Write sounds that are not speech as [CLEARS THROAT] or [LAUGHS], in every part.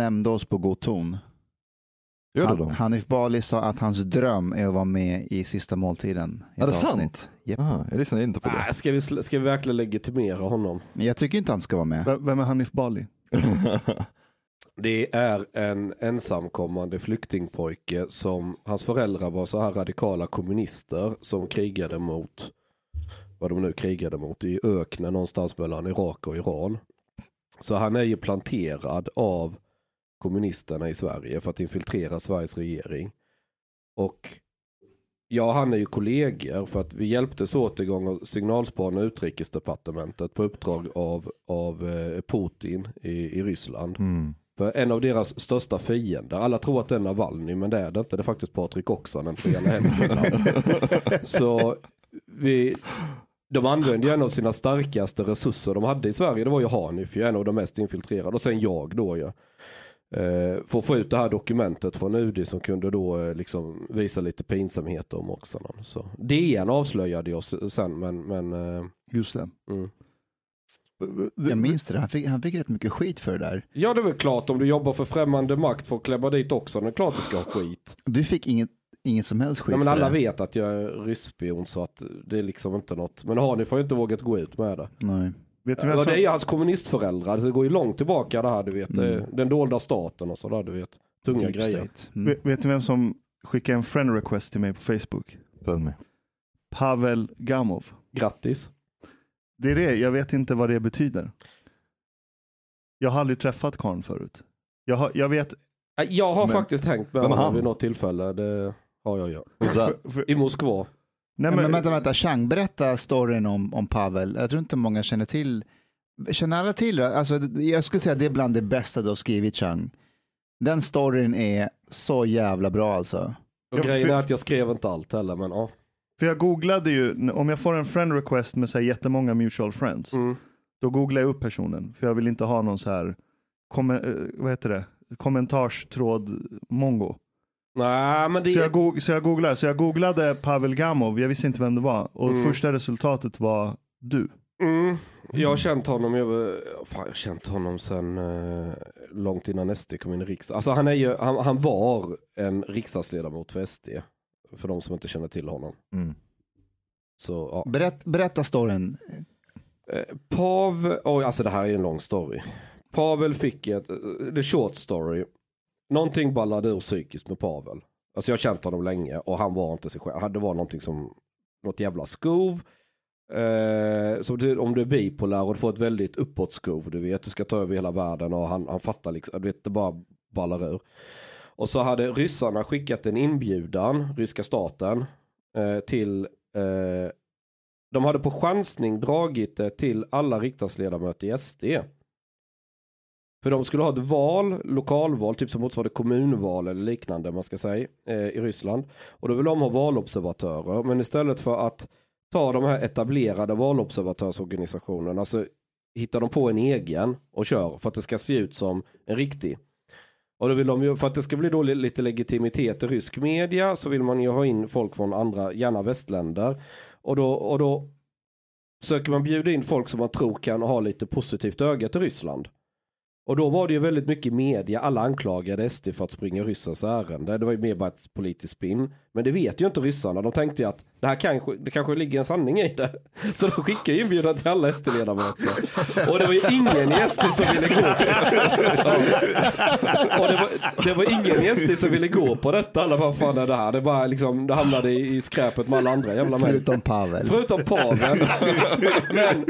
de nämnde oss på god ton. Gör det Han, då? Hanif Bali sa att hans dröm är att vara med i Sista måltiden. i Är ett det sant? avsnitt. Japp. Aha, jag lyssnade inte på det. Nej, ska, vi, sl- ska vi verkligen legitimera honom? Jag tycker inte han ska vara med. V- Vem är Hanif Bali? [LAUGHS] Det är en ensamkommande flyktingpojke som hans föräldrar var så här radikala kommunister som krigade mot vad de nu krigade mot i öknen någonstans mellan Irak och Iran. Så han är ju planterad av kommunisterna i Sverige för att infiltrera Sveriges regering. Och ja, han är ju kollegor för att vi hjälptes åt igång och signalspana utrikesdepartementet på uppdrag av, av eh, Putin i, i Ryssland. Mm. För en av deras största fiender, alla tror att det är Navalny men det är det inte, det är faktiskt Patrik Oksanen på ena hemsidan. Så vi, de använde ju en av sina starkaste resurser de hade i Sverige, det var ju Hanif, en av de mest infiltrerade och sen jag då ju. Eh, att få ut det här dokumentet från UD som kunde då eh, liksom visa lite pinsamheter om Oksanen. Så DN avslöjade oss sen men, men eh, Just det. mm. Jag minns det, han fick, han fick rätt mycket skit för det där. Ja det är väl klart om du jobbar för främmande makt att klämma dit också, det är klart du ska ha skit. Du fick inget, inget som helst skit Ja, men alla det. vet att jag är ryssspion så att det är liksom inte något. Men har ju inte vågat gå ut med det. Nej. Vet du vem Ja, som... det är hans kommunistföräldrar, så det går ju långt tillbaka det här du vet. Mm. Den dolda staten och sådär du vet. Tunga Deep grejer. Mm. Vet, vet du vem som skickade en friend request till mig på Facebook? Följ med. Pavel Gamov. Grattis. Det är det, jag vet inte vad det betyder. Jag har aldrig träffat karln förut. Jag, har, jag vet, Äh, Jag har Men- faktiskt hängt med honom vid något tillfälle. Det har jag ju. För, för, I Moskva. Nej, Men, men, vänta, vänta, Chang, berätta storyn om, om Pavel. Jag tror inte många känner till. Känner alla till? Alltså, jag skulle säga att det är bland det bästa du har skrivit Chang. Den storyn är så jävla bra alltså. Och grejen är att jag skrev inte allt heller men ja. för jag googlade ju, om jag får en friend request med så här, jättemånga mutual friends, Mm. då googlar jag upp personen. För jag vill inte ha någon så här, kom, eh, vad heter det, kommentarstråd mongo. Nej men det Så jag, så jag googlar, så jag googlade Pavel Gamov, jag visste inte vem det var. Och Mm. första resultatet var du. Mm. Jag har känt honom, jag, fan, jag har känt honom sen eh, långt innan SD kom in i riksdagen. Alltså han, är ju, han, han var en riksdagsledamot för SD. För de som inte känner till honom. mm. Så, ja. Berätt, berätta storyn. Eh, Pav, oj alltså det här är en lång story. Pavel fick ett, eh, the short story. Någonting ballade ur psykiskt med Pavel. Alltså jag har känt honom länge och han var inte sig själv. Det var någonting som, något jävla skov. Eh, som om du är bipolär och du får ett väldigt uppåt skov, du vet, du ska ta över hela världen och han, han fattar liksom, du vet, det bara ballar ur. Och så hade ryssarna skickat en inbjudan, ryska staten, eh, till eh, de hade på chansning dragit det till alla riksdagsledamöter i SD. För de skulle ha ett val, lokalval, typ som motsvarande kommunval eller liknande man ska säga eh, i Ryssland. Och då vill de ha valobservatörer. Men istället för att ta de här etablerade valobservatörsorganisationerna så hittar de på en egen och kör för att det ska se ut som en riktig. Och då vill de ju, för att det ska bli då lite legitimitet i rysk media så vill man ju ha in folk från andra, gärna västländer. Och då, och då söker man bjuda in folk som man tror kan ha lite positivt öga till Ryssland. Och då var det ju väldigt mycket media, alla anklagade SD för att springa ryssars ärende. Det var ju mer bara ett politiskt spinn. Men det vet ju inte ryssarna. De tänkte ju att det här kanske, det kanske ligger en sanning i det. [LAUGHS] Så de skickade ju inbjudan till alla SD-ledamöter. Och det var ju ingen i SD som ville gå. Och det var, det var ingen i SD som ville gå på detta. Alla bara, fan är det här? Det, bara liksom, det hamnade i skräpet med alla andra jävla män. Förutom Pavel. Förutom Pavel. Men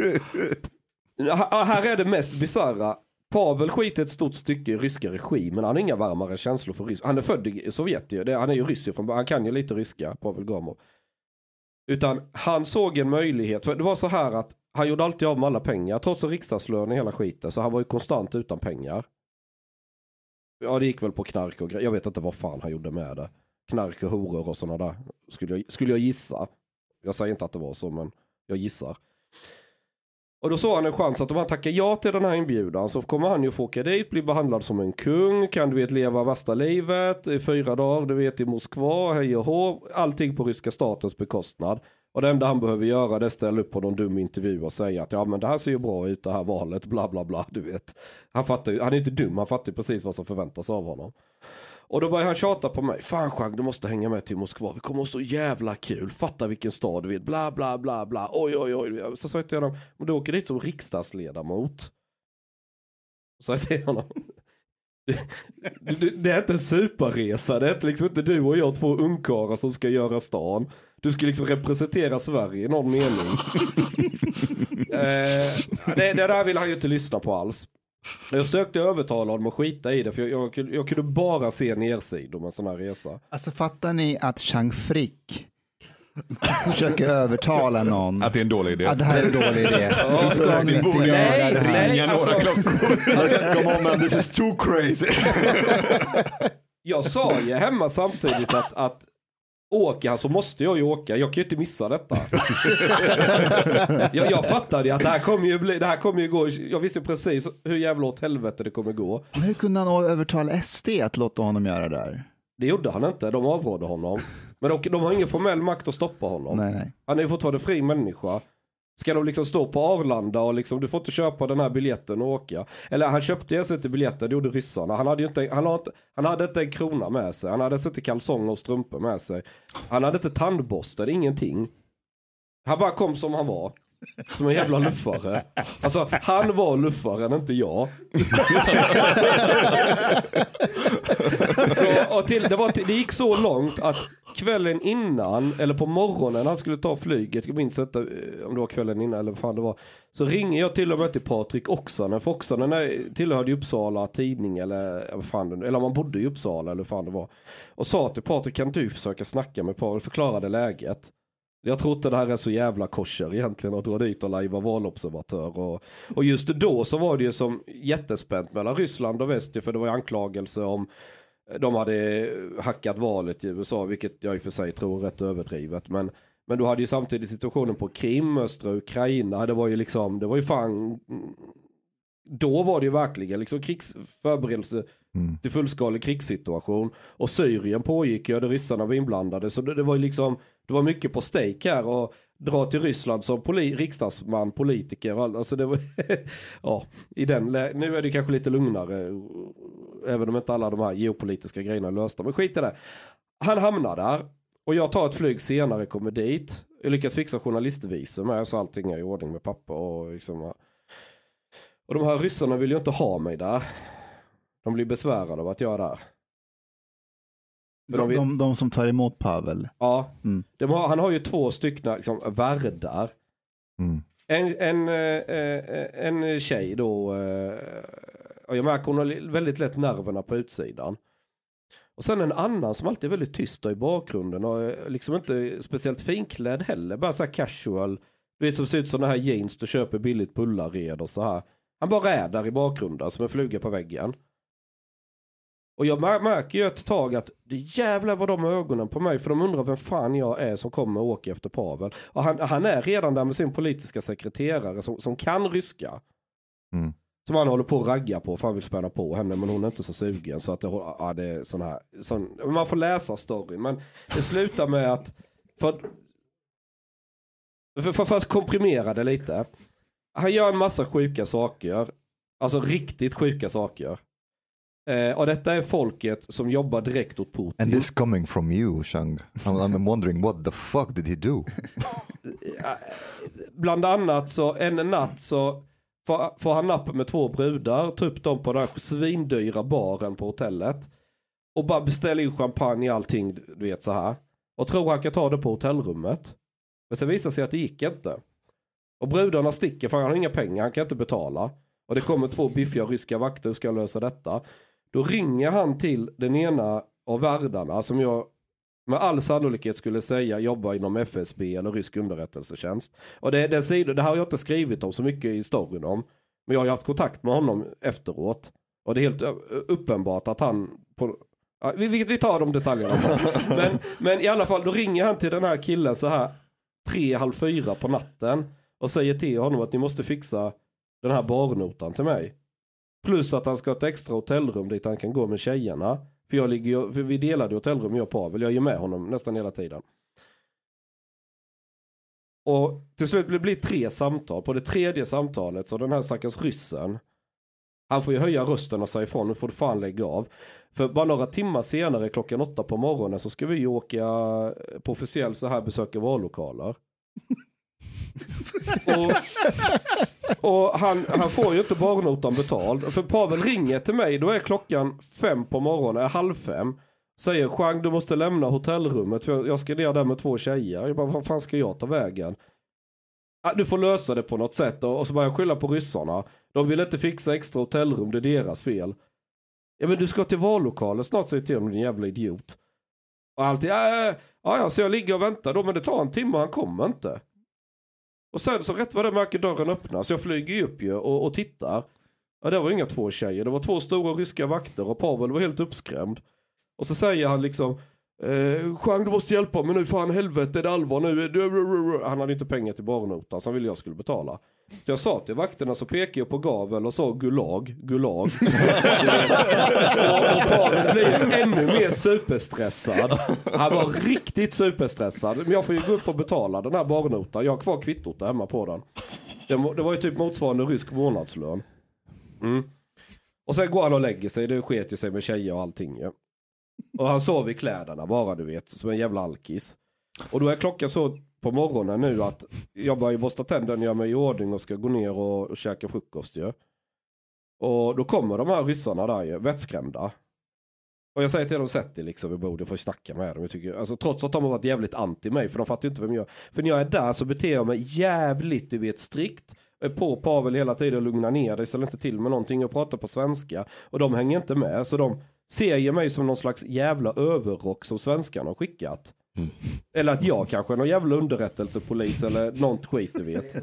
här är det mest bisarra. Pavel skiter ett stort stycke i ryska regimen. Han har inga varmare känslor för rysk. Han är född i Sovjet ju. Han är ju ryss från Han kan ju lite ryska, Pavel Gamov. Utan han såg en möjlighet. För det var så här att han gjorde alltid av med alla pengar. Trots en riksdagslön i hela skiten. Så han var ju konstant utan pengar. Ja det gick väl på knark och grejer. Jag vet inte vad fan han gjorde med det. Knark och horor och sådana där. Skulle jag, skulle jag gissa. Jag säger inte att det var så men jag gissar. Och då såg han en chans att om han tackar ja till den här inbjudan så kommer han ju få åka dit, bli behandlad som en kung, kan du vet leva värsta livet i fyra dagar, du vet i Moskva, hej och hå, allting på ryska statens bekostnad. Och det enda han behöver göra det är ställa upp på någon dum intervju och säga att ja men det här ser ju bra ut det här valet, bla bla bla, du vet. Han fattar ju- han är inte dum, han fattar ju precis vad som förväntas av honom. Och då börjar han tjata på mig. Fan Jean, du måste hänga med till Moskva. Vi kommer att så jävla kul. Fatta vilken stad du vet. Bla bla bla bla. Oj oj oj. Så sa jag till honom. Men du åker dit som riksdagsledamot. Så sa jag till honom. Det, är inte en superresa. Det är liksom inte du och jag två ungkarlar som ska göra stan. Du ska liksom representera Sverige i någon mening. [LAUGHS] eh, det, det där vill han ju inte lyssna på alls. Jag försökte övertala honom att skita i det för jag, jag, kunde- jag kunde bara se nersidor med en sån här resa. Alltså fattar ni att Chang Frick försöker övertala någon Att det är en dålig idé. att det här är en dålig idé. [LAUGHS] Vi ska nu inte Nej, göra det här. nej, alltså, Come on man, this is too crazy. jag sa ju hemma samtidigt att, att åker han så måste jag ju åka. Jag kan ju inte missa detta. [LAUGHS] jag, jag fattade ju att det här kommer ju bli, det här kommer ju gå. Jag visste precis hur jävla åt helvete det kommer gå. Men hur kunde han övertala SD att låta honom göra det där? Det gjorde han inte, de avrådde honom. Men de, de har ingen formell makt att stoppa honom. Nej, nej. Han är ju fortfarande fri människa. Ska de liksom stå på Arlanda och liksom, du får inte köpa den här biljetten och åka. Eller han köpte ju inte biljetten, det gjorde ryssarna. Han hade ju inte, han, hade, inte, han hade inte en krona med sig. Han hade inte kalsonger och strumpor med sig. Han hade inte tandborste, ingenting. Han bara kom som han var. Som en jävla luffare. Alltså han var luffaren, inte jag. så, och till, det, var, till- det gick så långt att kvällen innan, eller på morgonen han skulle ta flyget, jag minns inte eh, om det var kvällen innan eller vad fan det var. Så ringer jag till och med till Patrik Oksanen, för Oksanen är- tillhörde ju Uppsala tidning eller eh, vad fan det, eller om man bodde i Uppsala eller vad fan det var. Och sa till Patrik, kan du försöka snacka med Paul, förklarade läget. Jag tror inte det här är så jävla kosher egentligen att dra dit och lajva valobservatör. Och, och just då så var det ju som jättespänt mellan Ryssland och väst för det var ju anklagelser om de hade hackat valet i USA, vilket jag i och för sig tror är rätt överdrivet. Men, men du hade ju samtidigt situationen på Krim, östra Ukraina. Det var ju liksom, det var ju fan då var det ju verkligen liksom krigsförberedelse Mm. till fullskalig krigssituation. Och Syrien pågick ju, där ryssarna var inblandade. Så det, det var ju liksom, det var mycket på stake här. Och dra till Ryssland som poli, riksdagsman, politiker. och all- Alltså det var, [LAUGHS] ja, i den, nu är det kanske lite lugnare. Även om inte alla de här geopolitiska grejerna är lösta. Men skit i det. Han hamnar där. Och jag tar ett flyg senare, kommer dit. Jag lyckas fixa journalistvisum med så allting är i ordning med pappa och liksom. Och de här ryssarna vill ju inte ha mig där. De blir besvärade av att jag är där. För de De, vill- de, de som tar emot Pavel. Ja, Mm. de har, han har ju två stycken liksom, värdar. Mm. En, en, eh, eh, en tjej då, eh, och jag märker hon har väldigt lätt nerverna på utsidan. Och sen en annan som alltid är väldigt tyst i bakgrunden och eh, liksom inte speciellt finklädd heller. Bara så här casual. Du vet som ser ut som den här jeans du köper billigt på Ullared och så här. Han bara är där i bakgrunden som en fluga på väggen. Och jag mär- märker ju ett tag att det jävlar vad de har ögonen på mig för de undrar vem fan jag är som kommer och åker efter Pavel. Och han, han är redan där med sin politiska sekreterare som, som kan ryska. Mm. Som han håller på att ragga på för han vill spänna på henne men hon är inte så sugen. Så att det, ja, det är sån här, sån, man får läsa storyn. Men det slutar med att, för, för, för, för att komprimera det lite. Han gör en massa sjuka saker. Alltså riktigt sjuka saker. Eh, och detta är folket som jobbar direkt åt Putin. And this coming from you, Chang. I'm, I'm wondering what the fuck did he do? [LAUGHS] Bland annat så en natt så får, får han napp med två brudar, tar upp dem på den här svindyra baren på hotellet. Och bara beställer in champagne och allting, du vet så här. Och tror han kan ta det på hotellrummet. Men sen visar sig att det gick inte. Och brudarna sticker för han har inga pengar, han kan inte betala. Och det kommer två biffiga ryska vakter, hur ska jag lösa detta? Då ringer han till den ena av värdarna som jag med all sannolikhet skulle säga jobbar inom FSB eller rysk underrättelsetjänst. Och det, det, sidor, det här har jag inte skrivit om så mycket i storyn om. Men jag har ju haft kontakt med honom efteråt. Och det är helt uppenbart att han på, ja, vi, vi tar de detaljerna men, men i alla fall då ringer han till den här killen så här tre, halv fyra på natten. Och säger till honom att ni måste fixa den här barnotan till mig. Plus att han ska ha ett extra hotellrum dit han kan gå med tjejerna. För, jag ligger, för vi delade hotellrum jag och Pavel. Jag är ju med honom nästan hela tiden. Och till slut blir det tre samtal. På det tredje samtalet så den här stackars ryssen. Han får ju höja rösten och säga ifrån. Nu får du fan lägga av. För bara några timmar senare klockan åtta på morgonen så ska vi ju åka på officiell så här besöka vallokaler och och han, han får ju inte barnotan betald. För Pavel ringer till mig, då är klockan fem på morgonen, eh, halv fem. Säger Chang du måste lämna hotellrummet för jag- ska ner där med två tjejer. Jag bara, vad fan ska jag ta vägen? "Ah, Du får lösa det på något sätt och, så börjar jag skylla på ryssarna. De vill inte fixa extra hotellrum, det är deras fel. Ja men du ska till vallokalen snart säger jag till honom din jävla idiot. Och alltid, äh, äh, äh, ja äh, ja så jag ligger och väntar då men det tar en timme och han kommer inte. Och sen så rätt vad det märker dörren öppnas. Jag flyger ju upp ju och, och tittar. Ja det var inga två tjejer. Det var två stora ryska vakter och Pavel var helt uppskrämd. Och så säger han liksom. Eh, Chang du måste hjälpa mig nu, fan helvete är det allvar nu? Du- Han hade inte pengar till barnotan så han ville jag skulle betala. Så jag sa till vakterna så pekade jag på gavel och sa gulag, gulag. och, och blev ännu mer superstressad. Han var riktigt superstressad. Men jag får ju gå upp och betala den här barnotan. Jag har kvar kvittot där hemma på den. Det, det var ju typ motsvarande rysk månadslön. Mm. Och sen går han och lägger sig. Det sket ju sig med tjejer och allting ju. Och han sov i kläderna bara du vet. Som en jävla alkis. Och då är klockan så på morgonen nu att jag börjar ju borsta tänderna, gör mig i ordning och ska gå ner och, och käka frukost ju. Och då kommer de här ryssarna där ju, vettskrämda. Och jag säger till dem, sätt er liksom vid bordet, får snacka med dem. Jag tycker, alltså, trots att de har varit jävligt anti mig, för de fattar ju inte vem jag är. För när jag är där så beter jag mig jävligt, du vet, strikt. Jag är på Pavel hela tiden och lugnar ner dig, ställer inte till med någonting. Jag pratar på svenska. Och de hänger inte med, så de ser ju mig som någon slags jävla överrock som svenskarna har skickat. Eller att jag kanske är någon jävla underrättelsepolis eller något skit du vet.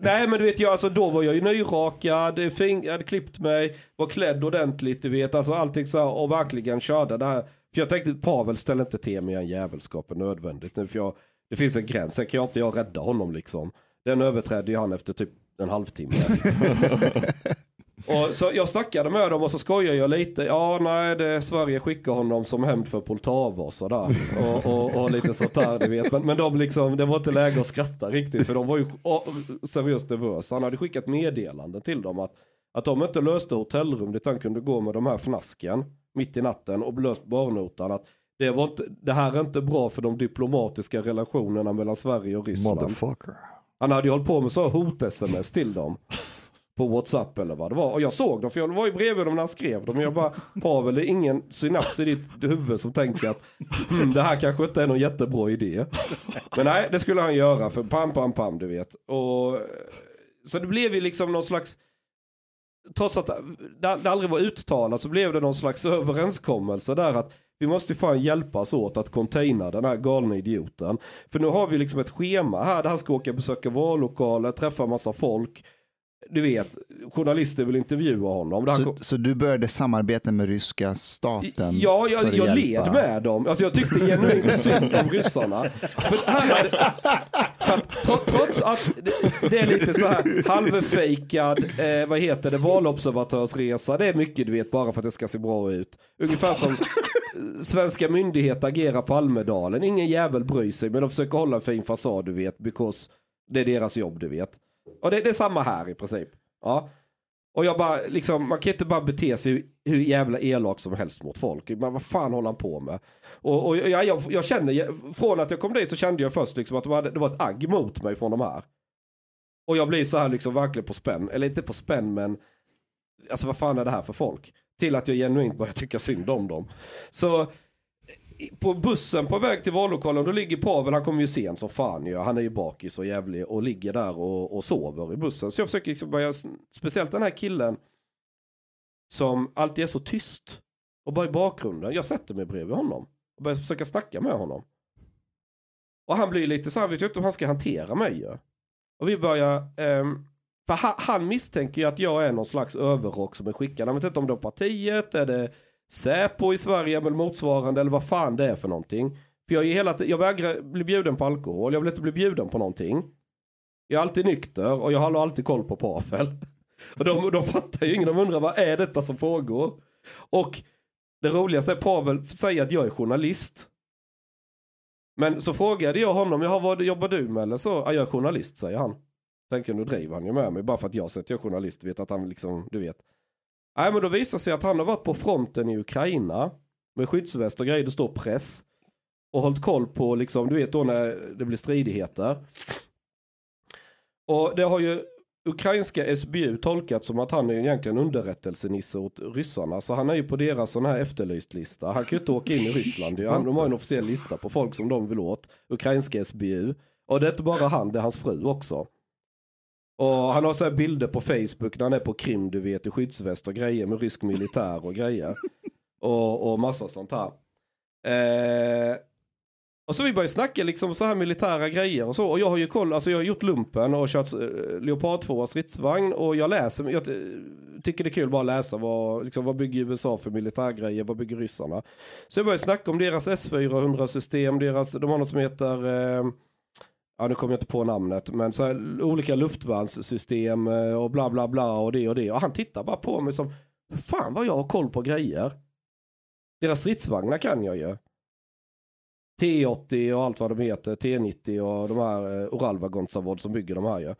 Nej men du vet jag, alltså då var jag ju nyrakad, fin, jag hade klippt mig, var klädd ordentligt du vet, alltså allting så här, och verkligen körde det här. För jag tänkte Pavel ställer inte till mig en jävelskap är nödvändigt nu för jag, det finns en gräns, sen kan jag inte jag rädda honom liksom. Den överträdde ju han efter typ en halvtimme. [LAUGHS] Och så jag snackade med dem och så skojade jag lite. Ja, nej, det Sverige skickar honom som hämnd för Poltava och sådär. Och, och, och lite sånt där, du vet. Men, men de liksom, det var inte läge att skratta riktigt. För de var ju seriöst nervösa. Han hade skickat meddelanden till dem att, att de inte löste hotellrum dit han kunde gå med de här fnasken mitt i natten och löst barnotan. Att det, var inte, det här är inte bra för de diplomatiska relationerna mellan Sverige och Ryssland. Motherfucker. Han hade ju hållit på med så hot-sms till dem. På WhatsApp eller vad det var. Och jag såg dem, för jag var ju bredvid dem när han skrev dem. Jag bara, Pavel, det är ingen synaps i ditt huvud som tänker att hmm, det här kanske inte är någon jättebra idé. Men nej, det skulle han göra för pam, pam, pam, du vet. Och, så det blev ju liksom någon slags, trots att det det aldrig var uttalat så blev det någon slags överenskommelse där att vi måste ju fan hjälpas åt att containa den här galna idioten. För nu har vi liksom ett schema här där han ska åka och besöka vallokaler, träffa massa folk. Du vet, journalister vill intervjua honom. Här kom- Så, så du började samarbeta med ryska staten? Ja, jag, jag led med dem. Alltså jag tyckte genuint synd om ryssarna. För han hade, för att, tro- trots att det, det är lite så här halvfejkad, eh, vad heter det, valobservatörsresa. Det är mycket du vet bara för att det ska se bra ut. Ungefär som eh, svenska myndigheter agerar på Almedalen. Ingen jävel bryr sig men de försöker hålla en fin fasad du vet. Because det är deras jobb du vet. Och det, det är samma här i princip. Ja. Och jag bara, liksom, man kan inte bara bete sig hur, hur jävla elak som helst mot folk. Men vad fan håller han på med? Och, och jag, jag, jag känner, från att jag kom dit så kände jag först liksom att de hade, det var ett agg mot mig från de här. Och jag blir så här liksom verkligen på spänn, eller inte på spänn men, alltså vad fan är det här för folk? Till att jag genuint börjar tycka synd om dem. Så på bussen på väg till vallokalen, då ligger Pavel, han kommer ju sent som fan ju. Han är ju bakis och jävlig och ligger där och, och sover i bussen. Så jag försöker liksom börja, speciellt den här killen som alltid är så tyst och bara i bakgrunden. Jag sätter mig bredvid honom och börjar försöka snacka med honom. Och han blir lite så här, vet jag inte hur han ska hantera mig ju. Och vi börjar, um, för han, han misstänker ju att jag är någon slags överrock som är skickad. Han vet inte om det är partiet, är det Säpo i Sverige är väl motsvarande eller vad fan det är för någonting. För jag, är hela, jag vägrar bli bjuden på alkohol, jag vill inte bli bjuden på någonting. Jag är alltid nykter och jag har alltid koll på Pavel. [LAUGHS] Och de, de fattar ju ingen, de undrar vad är detta som pågår? Och det roligaste är Pavel säger att jag är journalist. Men så frågade jag honom, Jaha, vad jobbar du med? Eller så, "Ja, jag är journalist säger han. Tänker nu driver han ju med mig bara för att jag säger att jag är journalist. Vet att han liksom, du vet. Nej men då visar sig att han har varit på fronten i Ukraina. Med skyddsväst och grejer, det står press. Och hållit koll på liksom, du vet då när det blir stridigheter. Och det har ju ukrainska SBU tolkat som att han är egentligen underrättelsenisse åt ryssarna. Så han är ju på deras sån här efterlyst-lista. Han kan ju inte åka in i Ryssland. Han- De har ju en officiell lista på folk som de vill åt. Ukrainska SBU. Och det är inte bara han, det är hans fru också. Och han har så här bilder på Facebook när han är på Krim, du vet, i skyddsväst och grejer med rysk militär och grejer. Och, och massa sånt här. Eh, och så vi började snacka liksom så här militära grejer och så. Och jag har ju koll, alltså jag har gjort lumpen och kört eh, Leopard 2 stridsvagn. Och jag läser, jag eh, tycker det är kul bara att läsa vad, liksom, vad bygger USA för militärgrejer, vad bygger ryssarna. Så jag började snacka om deras S400 system, deras, de har något som heter eh, Ja nu kommer jag inte på namnet men så här, olika luftvärnssystem eh, och bla bla bla och det och det. Och han tittar bara på mig som Fan vad jag har koll på grejer. Deras stridsvagnar kan jag ju. T80 och allt vad de heter. T90 och de här eh, Oralva Gonzavod som bygger de här ju.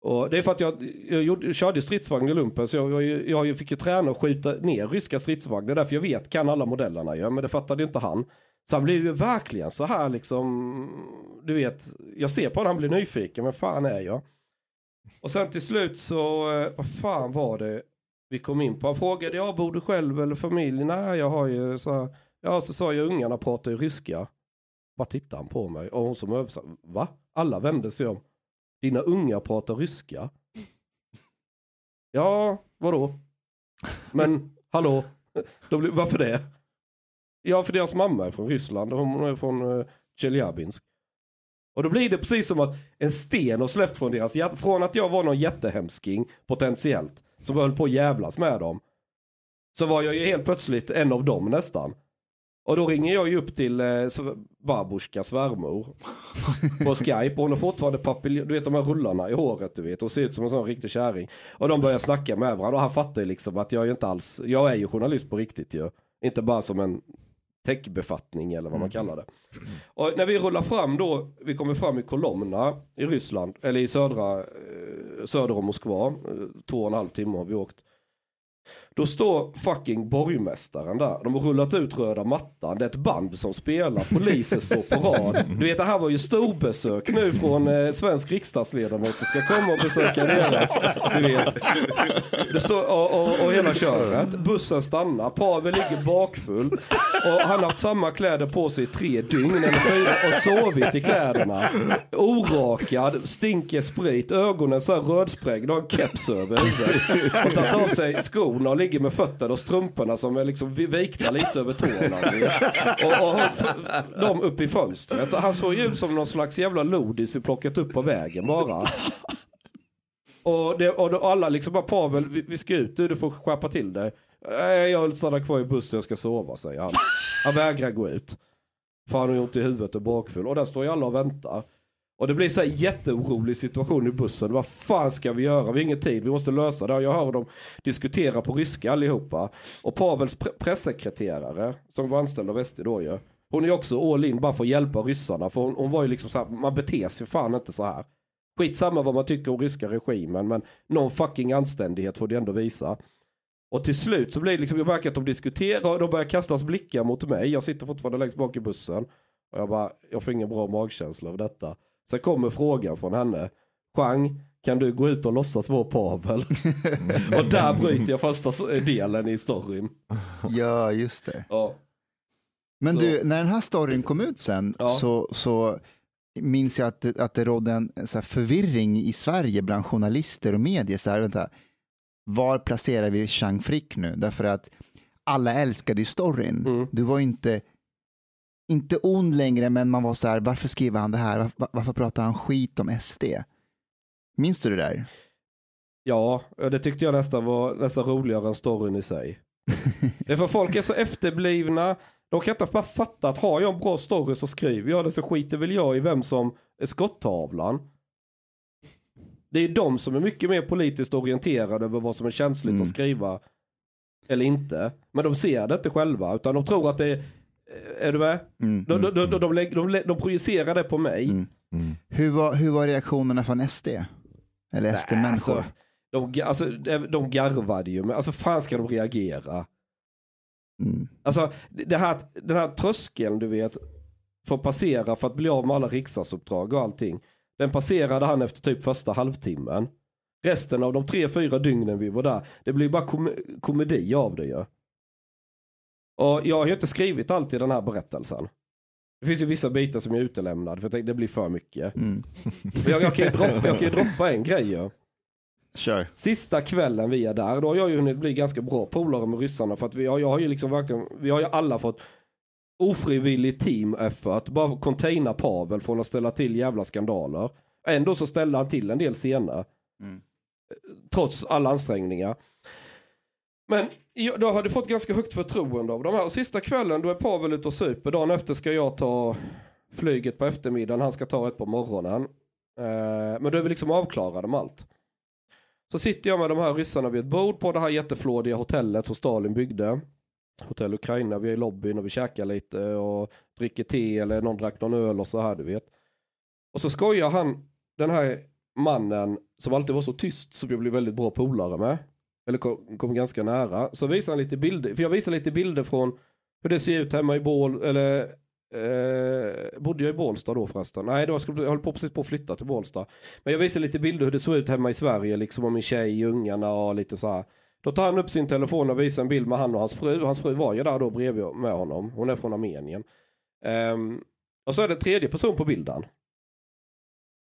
Och det är för att jag, jag gjorde, körde stridsvagn i lumpen så jag, jag, jag fick ju träna och skjuta ner ryska stridsvagnar. Därför jag vet, kan alla modellerna ju. Men det fattade inte han. Så han blev ju verkligen så här liksom, du vet, jag ser på honom, han blir nyfiken, men fan är jag? Och sen till slut så, eh, vad fan var det vi kom in på? Han frågade, jag bor du själv eller familj? Nej, jag har ju så här, ja så sa jag, ungarna pratar ju ryska. Bara tittade han på mig och hon som översatte, va? Alla vände sig om. Dina ungar pratar ryska? Ja, vadå? Men, hallå? De, varför det? Ja, för deras mamma är från Ryssland och hon är från eh, Tjeljabinsk. Och då blir det precis som att en sten har släppt från deras hjärta. Från att jag var någon jättehemsking, potentiellt, som höll på att jävlas med dem. Så var jag ju helt plötsligt en av dem nästan. Och då ringer jag ju upp till eh, Babushka svärmor på Skype. Och hon har fortfarande papiljon, du vet de här rullarna i håret du vet. Hon ser ut som en sån riktig kärring. Och de börjar snacka med varandra och han fattar ju liksom att jag är ju inte alls, jag är ju journalist på riktigt ju. Inte bara som en techbefattning eller vad man kallar det. Och när vi rullar fram då, vi kommer fram i Kolomna i Ryssland, eller i södra, eh, söder om Moskva, eh, två och en halv timme har vi åkt. Då står fucking borgmästaren där. De har rullat ut röda mattan. Det är ett band som spelar. Polisen står på rad. Du vet det här var ju storbesök nu från eh, svensk riksdagsledamot som ska komma och besöka deras. Du vet. Det står, och, och, och hela köret. Bussen stannar. Pavel ligger bakfull. Och han har haft samma kläder på sig i tre dygn eller fyra och sovit i kläderna. Orakad, stinker sprit, ögonen så här rödsprängda och en keps över huvudet. Och tagit av sig skorna och ligger med fötterna och strumporna som är liksom vikta lite över tårna. Och, och har upp i fönstret. Så han såg ju ut som någon slags jävla lodis vi plockat upp på vägen bara. Och, det, och, alla liksom bara Pavel, vi, vi ska ut, du, du får skärpa till dig. Nej, jag stannar kvar i bussen, jag ska sova, säger han. Han vägrar gå ut. För han har ont i huvudet och bakfull. Och där står ju alla och väntar. Och det blir så här jätteorolig situation i bussen. Vad fan ska vi göra? Vi har ingen tid, vi måste lösa det. Och Jag hör dem diskutera på ryska allihopa. Och Pavels pre- pressekreterare, som var anställd av SD då ju. Hon är också all in bara för att hjälpa ryssarna. För hon, hon var ju liksom så här, man beter sig fan inte så här. Skitsamma vad man tycker om ryska regimen, men någon fucking anständighet får det ändå visa. Och till slut så blir det liksom, jag märker att de diskuterar och de börjar kastas blickar mot mig. Jag sitter fortfarande längst bak i bussen. Och jag bara, jag får ingen bra magkänsla av detta. Sen kommer frågan från henne. Chang, kan du gå ut och låtsas vara Pavel? [LAUGHS] och där bryter jag första delen i storyn. Ja, just det. Ja. Men Så- du, när den här storyn kom ut sen Ja. så, så minns jag att det, att det rådde en så här förvirring i Sverige bland journalister och medier. Så här, vänta, var placerar vi Chang Frick nu? Därför att alla älskade ju storyn. Mm. Du var ju inte, inte ond längre, men man var så här, varför skriver han det här? Varför, varför pratar han skit om SD? Minns du det där? Ja, det tyckte jag nästan var nästan roligare än storyn i sig. [LAUGHS] Det är för folk är så efterblivna. De kan inte bara fatta att har jag en bra story så skriver jag det så skiter väl jag i vem som är skottavlan. Det är de som är mycket mer politiskt orienterade över vad som är känsligt Mm. att skriva eller inte. Men de ser det inte själva utan de tror att det är Är du med? Mm, De, mm. de, de, de, lägg- de, lä- de projicerar det på mig. Mm. Mm. Hur, var, hur var reaktionerna från SD? Eller SD-människor? alltså, de, alltså, de, de garvade ju, men alltså fan ska de reagera? Mm. Alltså det här, den här tröskeln du vet, att passera för att bli av med alla riksdagsuppdrag och allting. Den passerade han efter typ första halvtimmen. Resten av de tre, fyra dygnen vi var där, det blir bara kom komedi av det ju. Och jag har ju inte skrivit allt i den här berättelsen. Det finns ju vissa bitar som jag är utelämnad för jag tänkte det blir för mycket. Mm. Jag, jag, kan ju droppa, jag kan ju droppa en grej ju. Kör. Sista kvällen vi är där, då har jag ju hunnit bli ganska bra polare med ryssarna för att vi har, jag har ju liksom verkligen, vi har ju alla fått ofrivillig team effort, bara containa Pavel från att ställa till jävla skandaler. Ändå så ställde han till en del scener. Mm. Trots alla ansträngningar. Men då har du fått ganska högt förtroende av de här. Och sista kvällen då är Pavel ute och super. Dagen efter ska jag ta flyget på eftermiddagen. Han ska ta ett på morgonen. Eh, men då är vi liksom avklarade med allt. Så sitter jag med de här ryssarna vid ett bord på det här jätteflådiga hotellet som Stalin byggde. Hotell Ukraina, vi är i lobbyn och vi käkar lite och dricker te eller någon drack någon öl och så här du vet. Och så skojar han, den här mannen som alltid var så tyst som jag blev väldigt bra polare med. Eller kom, kom ganska nära. Så visar han lite bilder, för jag visar lite bilder från hur det ser ut hemma i Bål, eller eh, bodde jag i Bålsta då förresten? Nej, då jag, skulle, jag höll på precis på att flytta till Bålsta. Men jag visar lite bilder hur det såg ut hemma i Sverige, liksom om min tjej, ungarna och lite så här. Då tar han upp sin telefon och visar en bild med han och hans fru. Hans fru var ju där då bredvid med honom. Hon är från Armenien. Ehm, och så är det en tredje person på bilden.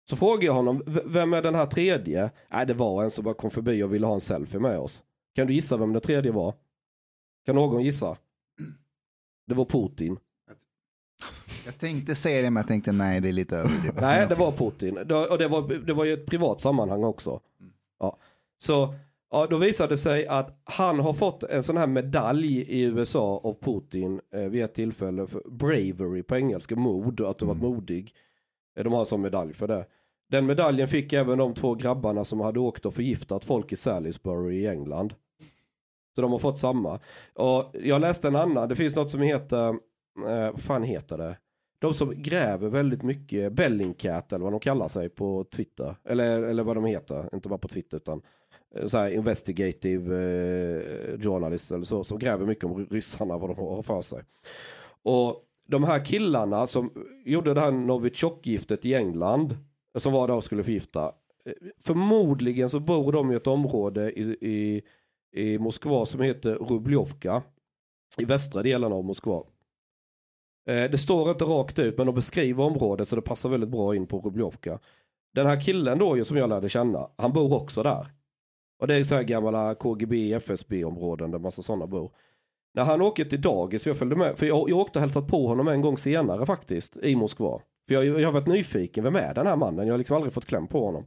Så frågar jag honom, "V- vem är den här tredje? Nej, det var en som bara kom förbi och ville ha en selfie med oss. Kan du gissa vem den tredje var? Kan någon gissa? Det var Putin. Jag tänkte säga det, men jag tänkte nej, det är lite överdrivet. Nej, det var Putin. Och det var, det var ju ett privat sammanhang också. Ja. Så ja, då visade det sig att han har fått en sån här medalj i USA av Putin eh, vid ett tillfälle för bravery på engelska, mod, att du varit modig. Eh, De har en sån medalj för det. Den medaljen fick även de två grabbarna som hade åkt och förgiftat folk i Salisbury i England. Så de har fått samma. Och jag läste en annan, det finns något som heter, eh, vad fan heter det? De som gräver väldigt mycket, Bellingcat eller vad de kallar sig på Twitter. Eller, eller vad de heter, inte bara på Twitter utan eh, så här investigative eh, journalist eller så. Som gräver mycket om ryssarna, vad de har för sig. Och de här killarna som gjorde det här Novichok-giftet i England. Som var där och skulle förgifta. Förmodligen så bor de i ett område i, i, i Moskva som heter Rubljovka. I västra delen av Moskva. Eh, det står inte rakt ut men de beskriver området så det passar väldigt bra in på Rubljovka. Den här killen då som jag lärde känna, han bor också där. Och det är så här gamla KGB, FSB-områden där massa sådana bor. När han åker till dagis, för jag följde med, för jag, jag åkte och hälsat på honom en gång senare faktiskt i Moskva. För jag, jag har varit nyfiken, vem är den här mannen? Jag har liksom aldrig fått kläm på honom.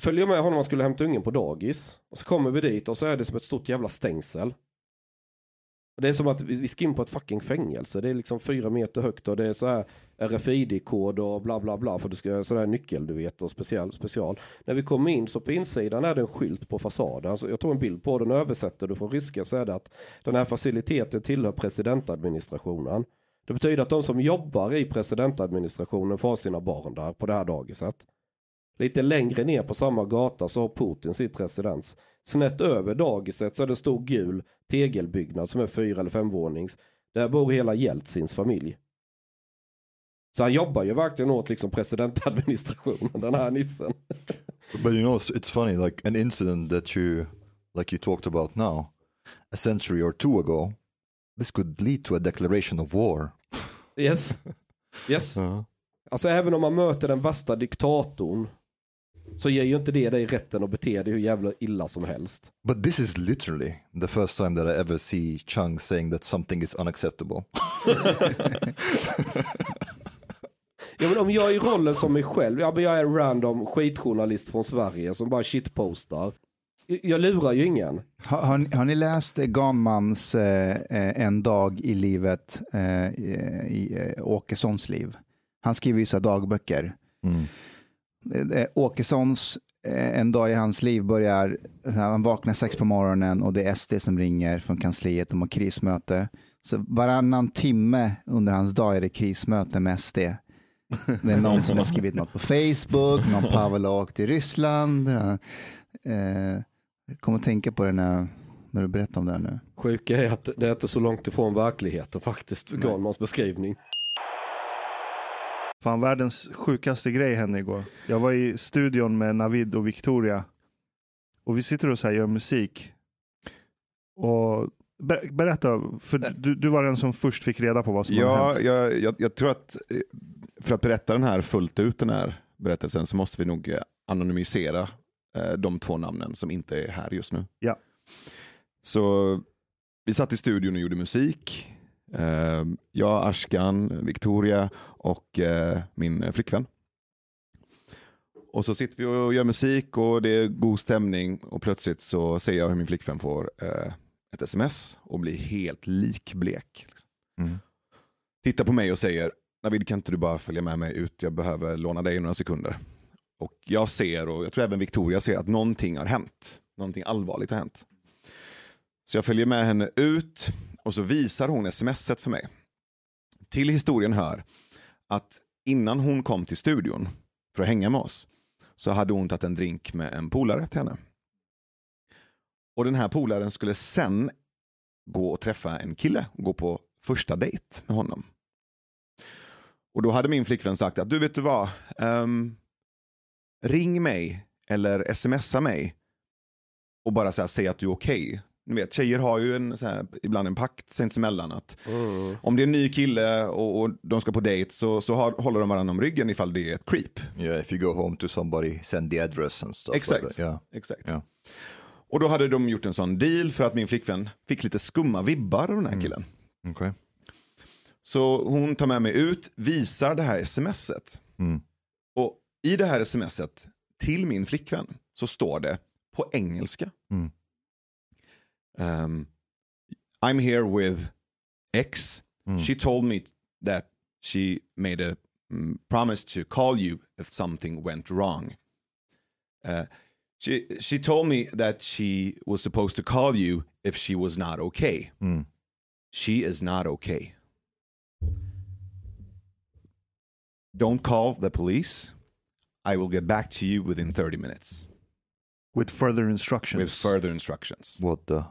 Följer med honom, han skulle hämta ungen på dagis. Och så kommer vi dit och så är det som ett stort jävla stängsel. Det är som att vi ska in på ett fucking fängelse. Det är liksom fyra meter högt och det är så här RFID-kod och bla bla bla för det ska sådär nyckel du vet och special, special. När vi kommer in så på insidan är det en skylt på fasaden. Alltså jag tog en bild på den och översätter du från ryska så är det att den här faciliteten tillhör presidentadministrationen. Det betyder att de som jobbar i presidentadministrationen får ha sina barn där på det här dagiset. Lite längre ner på samma gata så har Putin sitt residens. Snett över dagiset så är det en stor gul tegelbyggnad som är fyra eller femvånings. Där bor hela Jeltsins familj. Så han jobbar ju verkligen åt liksom presidentadministrationen, den här nissen. [LAUGHS] But you know, det it's funny, like an incident that you, like you talked about now, a century or two ago, this could lead to a declaration of war. Yes. Yes. Uh, Alltså även om man möter den värsta diktatorn så ger ju inte det dig rätten att bete dig hur jävla illa som helst. but this is literally the first time that I ever see Chung saying that something is unacceptable. [LAUGHS] Ja, men om jag är i rollen som mig själv, ja, men jag är en random skitjournalist från Sverige som bara shitpostar. Jag- lurar ju ingen. Har, har, ni- har ni läst eh, Ganmans eh, eh, En dag i livet, eh, i eh, Åkessons liv? Han skriver ju så dagböcker. Mm. Eh, Åkessons En dag i hans liv börjar, han vaknar sex på morgonen och det är SD som ringer från kansliet, de har krismöte. Så varannan timme under hans dag är det krismöte med SD. Det är någon som har skrivit något på Facebook, någon Pavel har åkt till Ryssland. Eh, jag kommer att tänka på det när, när du berättar om det här nu. Sjuka är att det är inte så långt ifrån verkligheten faktiskt, Galmans beskrivning. Fan, världens sjukaste grej hände igår. Jag var i studion med Navid och Victoria. Och vi sitter och så här gör musik. Och ber berätta, för du, du var den som först fick reda på vad som hade Ja, hänt. jag, jag, jag tror att eh, för att berätta den här fullt ut, den här berättelsen, så måste vi nog eh, anonymisera de två namnen som inte är här just nu. Ja. Så vi satt i studion och gjorde musik. Eh, jag, Ashkan, Victoria och eh, min flickvän. Och så sitter vi och gör musik och det är god stämning och plötsligt så ser jag hur min flickvän får eh, ett sms och blir helt likblek. Liksom. Mm. Tittar på mig och säger, Navid kan inte du bara följa med mig ut, jag behöver låna dig några sekunder. Och jag ser, och jag tror även Victoria ser, att någonting har hänt. Någonting allvarligt har hänt. Så jag följer med henne ut och så visar hon smset för mig. Till historien hör att innan hon kom till studion för att hänga med oss så hade hon tagit en drink med en polare till henne. Och den här polaren skulle sen gå och träffa en kille och gå på första dejt med honom. Och då hade min flickvän sagt att du vet du vad, um, ring mig eller smsa mig och bara så här, säg att du är okej. Ni vet, tjejer har ju en, här, ibland en pakt sinsemellan att Mm. om det är en ny kille och, och de ska på dejt så, så har, håller de varandra om ryggen ifall det är ett creep. Yeah, if you go home to somebody, send the address and stuff. Exakt. Like. Yeah. Exakt. Ja. Och då hade de gjort en sån deal för att min flickvän fick lite skumma vibbar av den här Mm. killen. Okay. Så hon tar med mig ut, visar det här smset. Mm. I det här smset till min flickvän så står det på engelska. Mm. Um, I'm here with X. Mm. She told me that she made a mm, promise to call you if something went wrong. Uh, she she told me that she was supposed to call you if she was not okay. Mm. She is not okay. Don't call the police. I will get back to you within 30 minutes With further instructions. with further instructions. What the?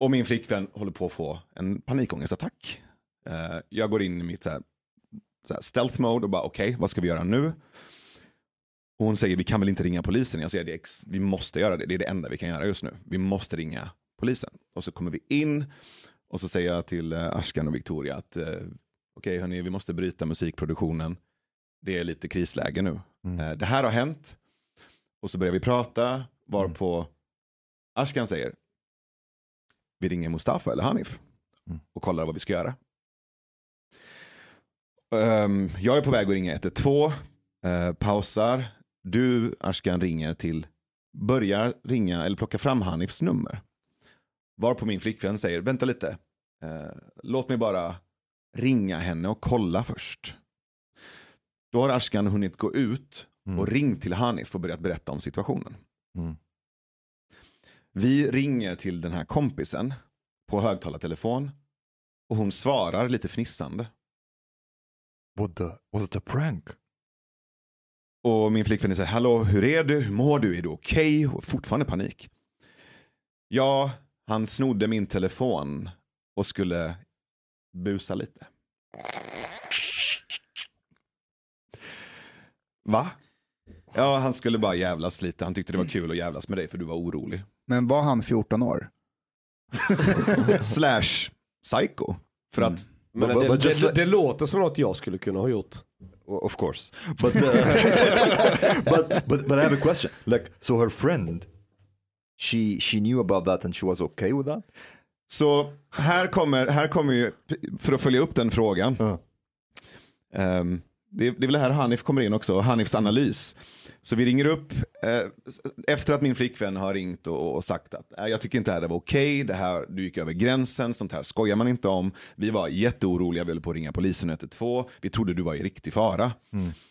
Och min flickvän håller på att få en panikångestattack. Eh, jag går in i mitt så här, så här stealth mode och bara okej, vad ska vi göra nu? Och hon säger vi kan väl inte ringa polisen? Jag säger det, ex- vi måste göra det, det är det enda vi kan göra just nu. Vi måste ringa polisen. Och så kommer vi in och så säger jag till uh, Ashkan och Victoria att eh, okej hörni, vi måste bryta musikproduktionen. Det är lite krisläge nu. Mm. Eh, det här har hänt. Och så börjar vi prata, varpå Ashkan säger vi ringer Mustafa eller Hanif Mm. och kollar vad vi ska göra. Ehm, jag är på väg att ringa 112, uh, pausar. Du, Ashkan, ringer till, börjar ringa eller plocka fram Hanifs nummer. Varpå min flickvän säger, vänta lite, Eh, låt mig bara ringa henne och kolla först. Då har Ashkan hunnit gå ut Mm. och ringt till Hanif och börjat berätta om situationen. Mm. Vi ringer till den här kompisen på högtalartelefon och hon svarar lite fnissande. What the? Was it a prank? Och min flickvän säger, hallå, hur är du? Hur mår du? Är du okej? Och Fortfarande panik. Ja, han snodde min telefon och skulle busa lite. Va? Ja, han skulle bara jävlas lite. Han tyckte det var kul att jävlas med dig för du var orolig. Men var han 14 år? [LAUGHS] Slash psycho. För att Men But- det, but just det, det låter som något jag skulle kunna ha gjort. of course. But, uh, [LAUGHS] but but but I have a question. Like, so her friend, she she knew about that and she was okay with that. Så här kommer, här kommer ju, för att följa upp den frågan. Ja. Ehm, det, det är väl här Hanif kommer in också, Hanifs analys. Så vi ringer upp eh, efter att min flickvän har ringt och, och sagt att "Nej, jag tycker inte det här var okej, det här, du gick över gränsen, sånt här skojar man inte om. Vi var jätteoroliga, vi höll på att ringa polisen 112, vi trodde du var i riktig fara.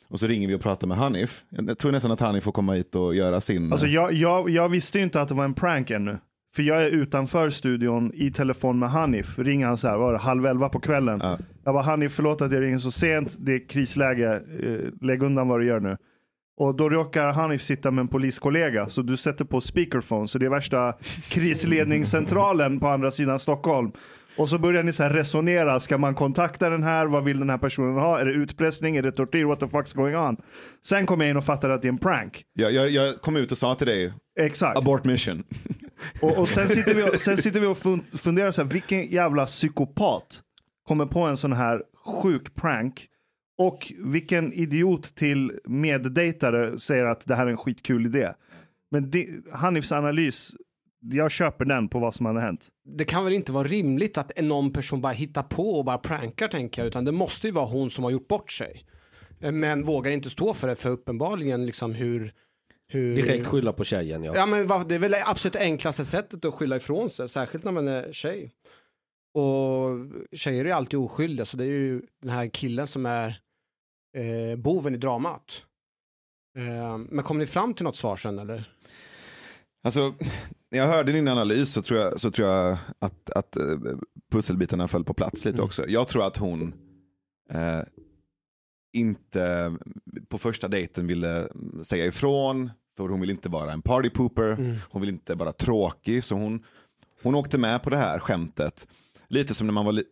Och så ringer vi och pratar med Hanif. Jag tror nästan att Hanif får komma hit och göra sin... Alltså jag, jag, jag visste ju inte att det var en prank ännu. För jag är utanför studion i telefon med Hanif. Ringer han så här, var det halv elva på kvällen. Ja. Jag bara, Hanif förlåt att jag ringer så sent. Det är krisläge. Eh, lägg undan vad du gör nu. Och då råkar Hanif sitta med en poliskollega. Så du sätter på speakerphone. Så det är värsta krisledningscentralen på andra sidan Stockholm. Och så börjar ni så här resonera. Ska man kontakta den här? Vad vill den här personen ha? Är det utpressning? Är det tortyr? What the fuck's going on? Sen kommer jag in och fattar att det är en prank. Jag, jag, jag kom ut och sa till dig, Exakt. abort mission. [LAUGHS] Och, och sen sitter vi och, sen sitter vi och fun- funderar så här, vilken jävla psykopat kommer på en sån här sjuk prank och vilken idiot till meddejtare säger att det här är en skitkul idé. Men det, Hanifs analys, jag köper den på vad som hade hänt. Det kan väl inte vara rimligt att någon person bara hittar på och bara prankar tänker jag, utan det måste ju vara hon som har gjort bort sig. Eh, Men vågar inte stå för det, för uppenbarligen liksom hur... hur... Direkt skylla på tjejen ja. Ja men det är väl absolut enklaste sättet att skylla ifrån sig, särskilt när man är tjej. Och tjejer är alltid oskyldiga, så det är ju den här killen som är eh, boven i dramat. Eh, men kom ni fram till något svar sen eller? Alltså, när jag hörde din analys så tror jag, så tror jag att, att eh, pusselbitarna föll på plats lite Mm. också. Jag tror att hon eh, inte på första dejten ville säga ifrån, för hon vill inte vara en party pooper, Mm. hon vill inte vara tråkig, så hon, hon åkte med på det här skämtet. Lite som när man var,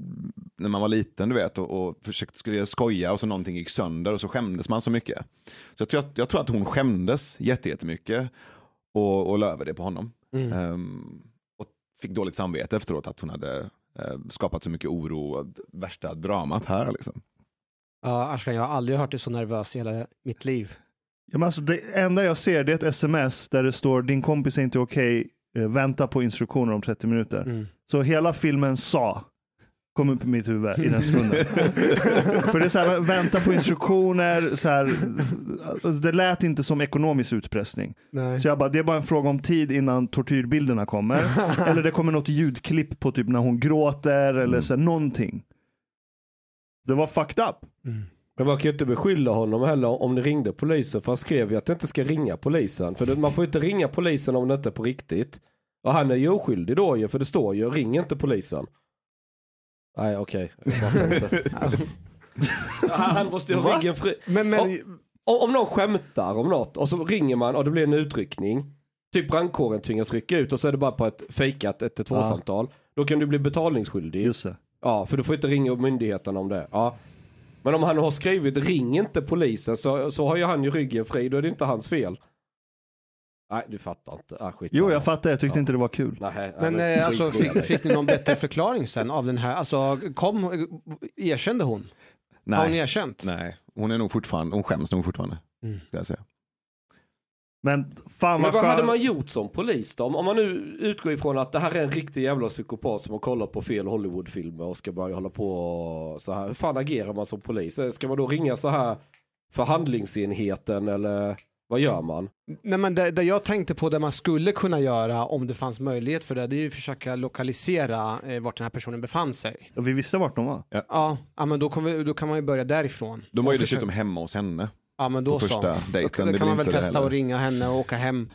när man var liten du vet och, och försökte skulle skoja och så någonting gick sönder och så skämdes man så mycket. Så jag tror att, jag tror att hon skämdes jätte- jättemycket och, och la över det på honom. Mm. Ehm, och fick dåligt samvete efteråt att hon hade eh, skapat så mycket oro och värsta dramat här. Liksom. Ja, Ashkan, jag har aldrig hört dig så nervös i hela mitt liv. Ja, men alltså, det enda jag ser det är ett sms där det står din kompis är inte okej, eh, vänta på instruktioner om 30 minuter. Mm. Så hela filmen sa kom upp i mitt huvud i den sekunden. [LAUGHS] För det är så här, vänta på instruktioner, så här, alltså, det lät inte som ekonomisk utpressning. Nej. Så jag bara, det är bara en fråga om tid innan tortyrbilderna kommer. [LAUGHS] eller det kommer något ljudklipp på typ när hon gråter eller så här, någonting. Det var fucked up. Mm. Men man kan ju inte beskylla honom heller om det ringde polisen. För han skrev ju att det inte ska ringa polisen. För det, man får ju inte ringa polisen om det inte är på riktigt. Och han är ju oskyldig då ju. För det står ju ring inte polisen. Nej okej. Inte. [LAUGHS] han måste ju ha ryggen fri. Men, men, Om, om någon skämtar om något och så ringer man och det blir en utryckning. Typ brandkåren tvingas rycka ut och så är det bara på ett fejkat 112-samtal. Då kan du bli betalningsskyldig. Just det. Ja, för du får inte ringa myndigheten om det. Ja. Men om han har skrivit ring inte polisen så, så har ju han ju ryggen fri. Då är det inte hans fel. Nej, du fattar inte. Ah. Jo, jag fattar. Jag tyckte Ja. inte det var kul. Nej, nej, men men eh, alltså, fick, fick ni någon bättre förklaring sen av den här? Alltså, kom, erkände hon? Har hon Nej, erkänt? nej, hon är nog fortfarande, hon skäms nog fortfarande. Mm. Ska jag säga. Men fan Men vad vad hade man gjort som polis då? Om, man nu utgår ifrån att det här är en riktig jävla psykopat som har kollat på fel Hollywoodfilmer och ska börja hålla på så här. Hur fan agerar man som polis? Ska man då ringa så här förhandlingsenheten eller vad gör man? Nej, men det, det jag tänkte på det man skulle kunna göra om det fanns möjlighet för det, det är ju att försöka lokalisera eh, vart den här personen befann sig. Vi visste vart de var. Ja, ja men då, vi, då kan man ju börja därifrån. De var ju Och försöka- dessutom hemma hos henne. Ja men då så. första Då, dejten. då kan man väl testa att ringa henne och åka hem.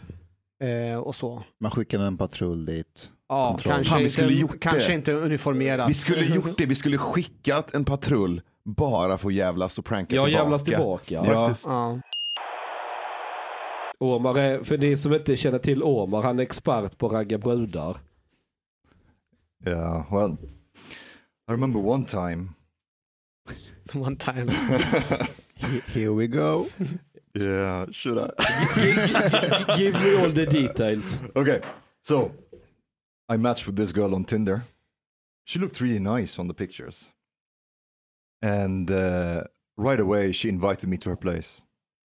Eh, och så. Man skickar med en patrull dit. Ja, Kontroll. kanske, Fan, vi inte, gjort kanske det. inte uniformerat. Vi skulle [LAUGHS] gjort det, vi skulle skickat en patrull bara för att jävlas och pranka Ja, tillbaka. jävlas tillbaka. Ja. Omar är, för de som inte känner till Omar, han är expert på att ragga brudar. Yeah, well, I remember one time. [LAUGHS] One time. [LAUGHS] Here we go. Yeah, should I? Give me all the details. okay, so I matched with this girl on Tinder. She looked really nice on the pictures. And uh, right away, she invited me to her place.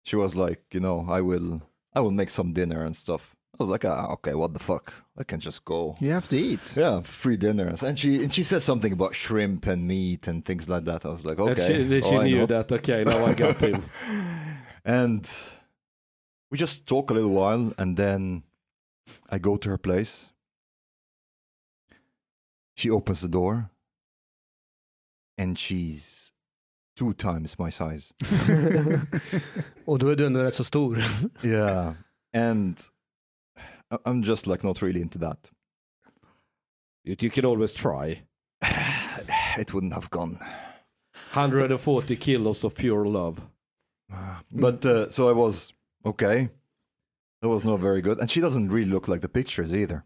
She was like, you know, I will, I will make some dinner and stuff. I was like, ah, okay, what the fuck? I can just go. You have to eat. Yeah, free dinners. And she and she said something about shrimp and meat and things like that. I was like, And okay. she, she oh, knew that, okay, now I got him. [LAUGHS] And we just talk a little while, and then I go to her place. She opens the door, and she's two times my size. [LAUGHS] och då är du ändå rätt så stor. [LAUGHS] yeah, and I- I'm just like not really into that. You, you can always try. [SIGHS] It wouldn't have gone. 140 kilos of pure love. But uh, so I was okay. That was not very good, and she doesn't really look like the pictures either.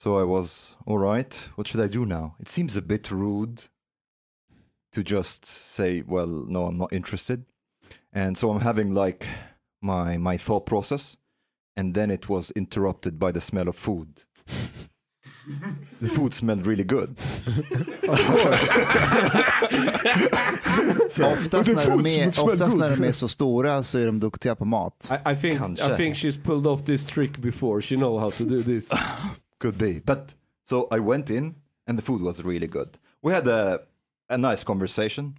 So I was all right. What should I do now? It seems a bit rude to just say, "Well, no, I'm not interested," and so I'm having like my my thought process, and then it was interrupted by the smell of food. [LAUGHS] the food smelled really good. [LAUGHS] [LAUGHS] Oftast, när de, är, oftast när de är så stora så är de duktiga på mat. I, I think Kanske. I think she's pulled off this trick before. She know how to do this. [SIGHS] Could be. But so I went in and the food was really good. We had a a nice conversation.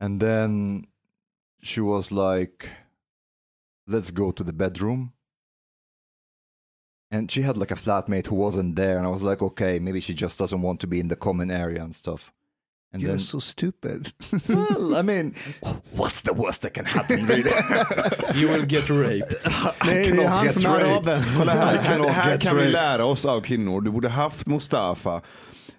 And then she was like, let's go to the bedroom. And she had like a flatmate who wasn't there. And I was like, okay, maybe she just doesn't want to be in the common area and stuff. And You're then, so stupid. well, I [LAUGHS] mean, what's the worst that can happen, really? [LAUGHS] You will get raped. [LAUGHS] Nej, det är han som är araben. Kolla här, I här, cannot här kan vi lära oss av kvinnor. Du borde haft Mustafa.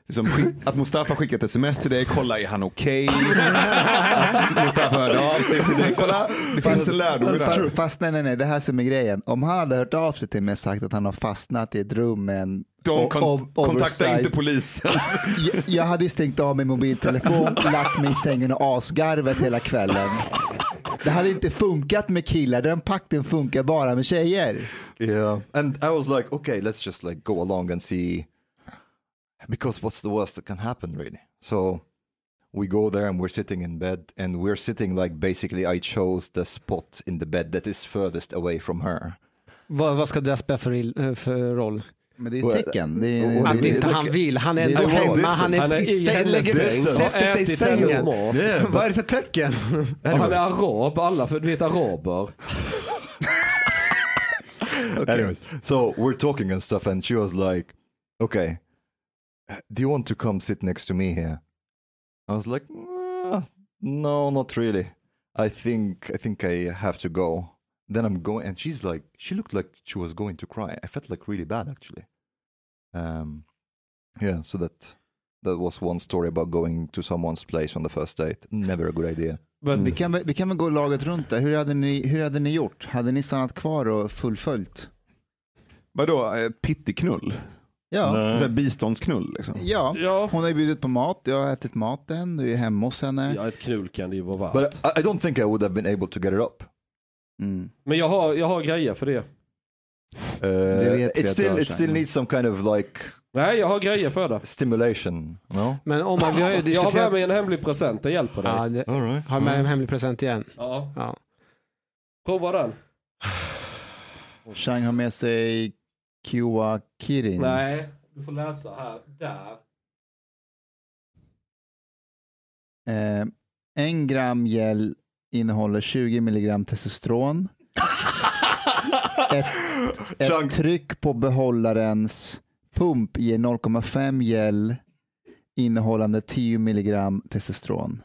Liksom, att Mustafa skickat sms till dig, kolla är han okej? Att [LAUGHS] Mustafa hörde av sig till dig, kolla det finns en lärdom i det här. Fast, fast nej, nej, nej, det här som är grejen. Om han hade hört av sig till mig och sagt att han har fastnat i ett rum med en De kon kontakta inte polisen. [LAUGHS] jag, jag hade ju stängt av min mobiltelefon, [LAUGHS] lagt mig i sängen och asgarvat hela kvällen. Det hade inte funkat med killar, den pakten funkar bara med tjejer. Yeah, and I was like, okay, let's just like go along and see, because what's the worst that can happen, really? So we go there and we're sitting in bed, and we're sitting like basically I chose the spot in the bed that is furthest away from her. Vad, vad ska det spela för, eh, för roll? Men det är ett tecken. Det är, Att det- inte han vill, han är ändå hemma, han är, Han är i lägger sätter sig i sängen. Yeah, [LAUGHS] Vad är det för tecken? Han är arab, alla för, du vet araber. [LAUGHS] Anyways, so we're talking and stuff, and she was like, "Okay, do you want to come sit next to me here?" I was like, "Uh, "No, not really. I think I think I have to go." Then I'm going, and she's like, she looked like she was going to cry. I felt like really bad actually. Um, yeah, so that that was one story about going to someone's place on the first date. Never a good idea. Men vi, kan, vi kan väl gå laget runt där. Hur hade, ni, hur hade ni gjort? Hade ni stannat kvar och fullföljt? Vadå, eh, Ja. Så här Biståndsknull liksom? ja. ja, Hon har ju bjudit på mat, jag har ätit maten, du är hemma hos henne. ja, ett knull kan det ju vara But värt. I, I don't think I would have been able to get it up. Mm. Men jag har, jag har grejer för det. Uh, vet vi it att still du har, it still needs some kind of like Nej, jag har grejer för det. stimulation. No. Men om man, vi har ju [LAUGHS] Jag har med diskuterat, mig en hemlig present, det hjälper dig. ja, det, All right. har med en hemlig present igen. Ja. Ja. Prova den. Chang har med sig Kiwa Kirin. Nej, du får läsa här. Där. Eh, en gram gel innehåller 20 milligram testosteron. [LAUGHS] Ett, ett tryck på behållarens pump ger 0,5 gel innehållande 10 milligram testosteron.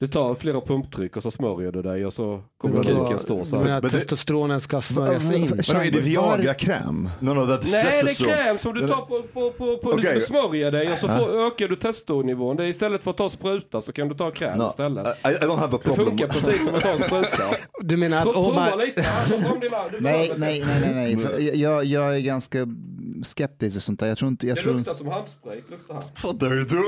Du tar flera pumptryck och så smörjer du dig och så kommer kuken stå så Men här. att Men det- testosteronen ska smörjas in. Vadå, är det Viagra-kräm? No, no, Nej, det är kräm som du tar på, på, på, på Okej. du smörjer dig och så får, ökar du testosteronivån. Det är istället för att ta spruta så kan du ta kräm No, istället. I, I don't have a Det problem. funkar precis som att ta en spruta. Du menar att Pro- Prova Omar, lite. här, du Nej, nej, det. nej, nej, nej. För jag, jag är ganska skeptisk och sånt där. Jag tror inte, jag Det tror, luktar som handsprit. Lukta här. What are you doing?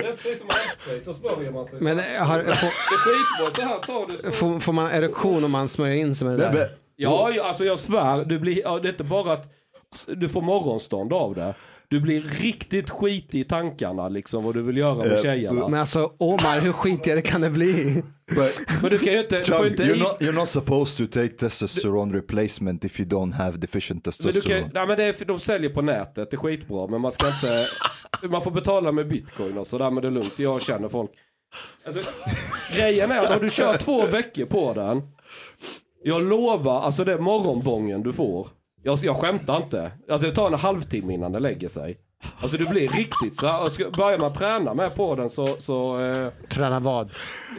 Det är precis som handsprit. Så smörjer man sig. men här. har, får, Det är skitbra. Så här tar du. Så. får, får man erektion om man smörjer in sig med det Nej, där? Ja, alltså jag svär. Du blir, det är inte bara att du får morgonstånd av det. Du blir riktigt skitig i tankarna liksom vad du vill göra med Eh, tjejerna. Men alltså Omar, hur skitigare kan det bli? But Men du kan ju inte... Du får Chug, ju inte you're not you're not supposed to take testosterone replacement if you don't have deficient Men du testosterone. kan, nej, men det är, de säljer på nätet, det är skitbra. Men man ska inte... Man får betala med bitcoin och sådär, men det är lugnt. Jag känner folk. Alltså, grejen är att har du kört två veckor på den. Jag lovar, alltså det är morgonbången du får. Jag, jag skämtar inte. Alltså det tar en halvtimme innan det lägger sig. Alltså du blir riktigt så här. ska- Börjar man träna med på den så, så eh, Träna vad?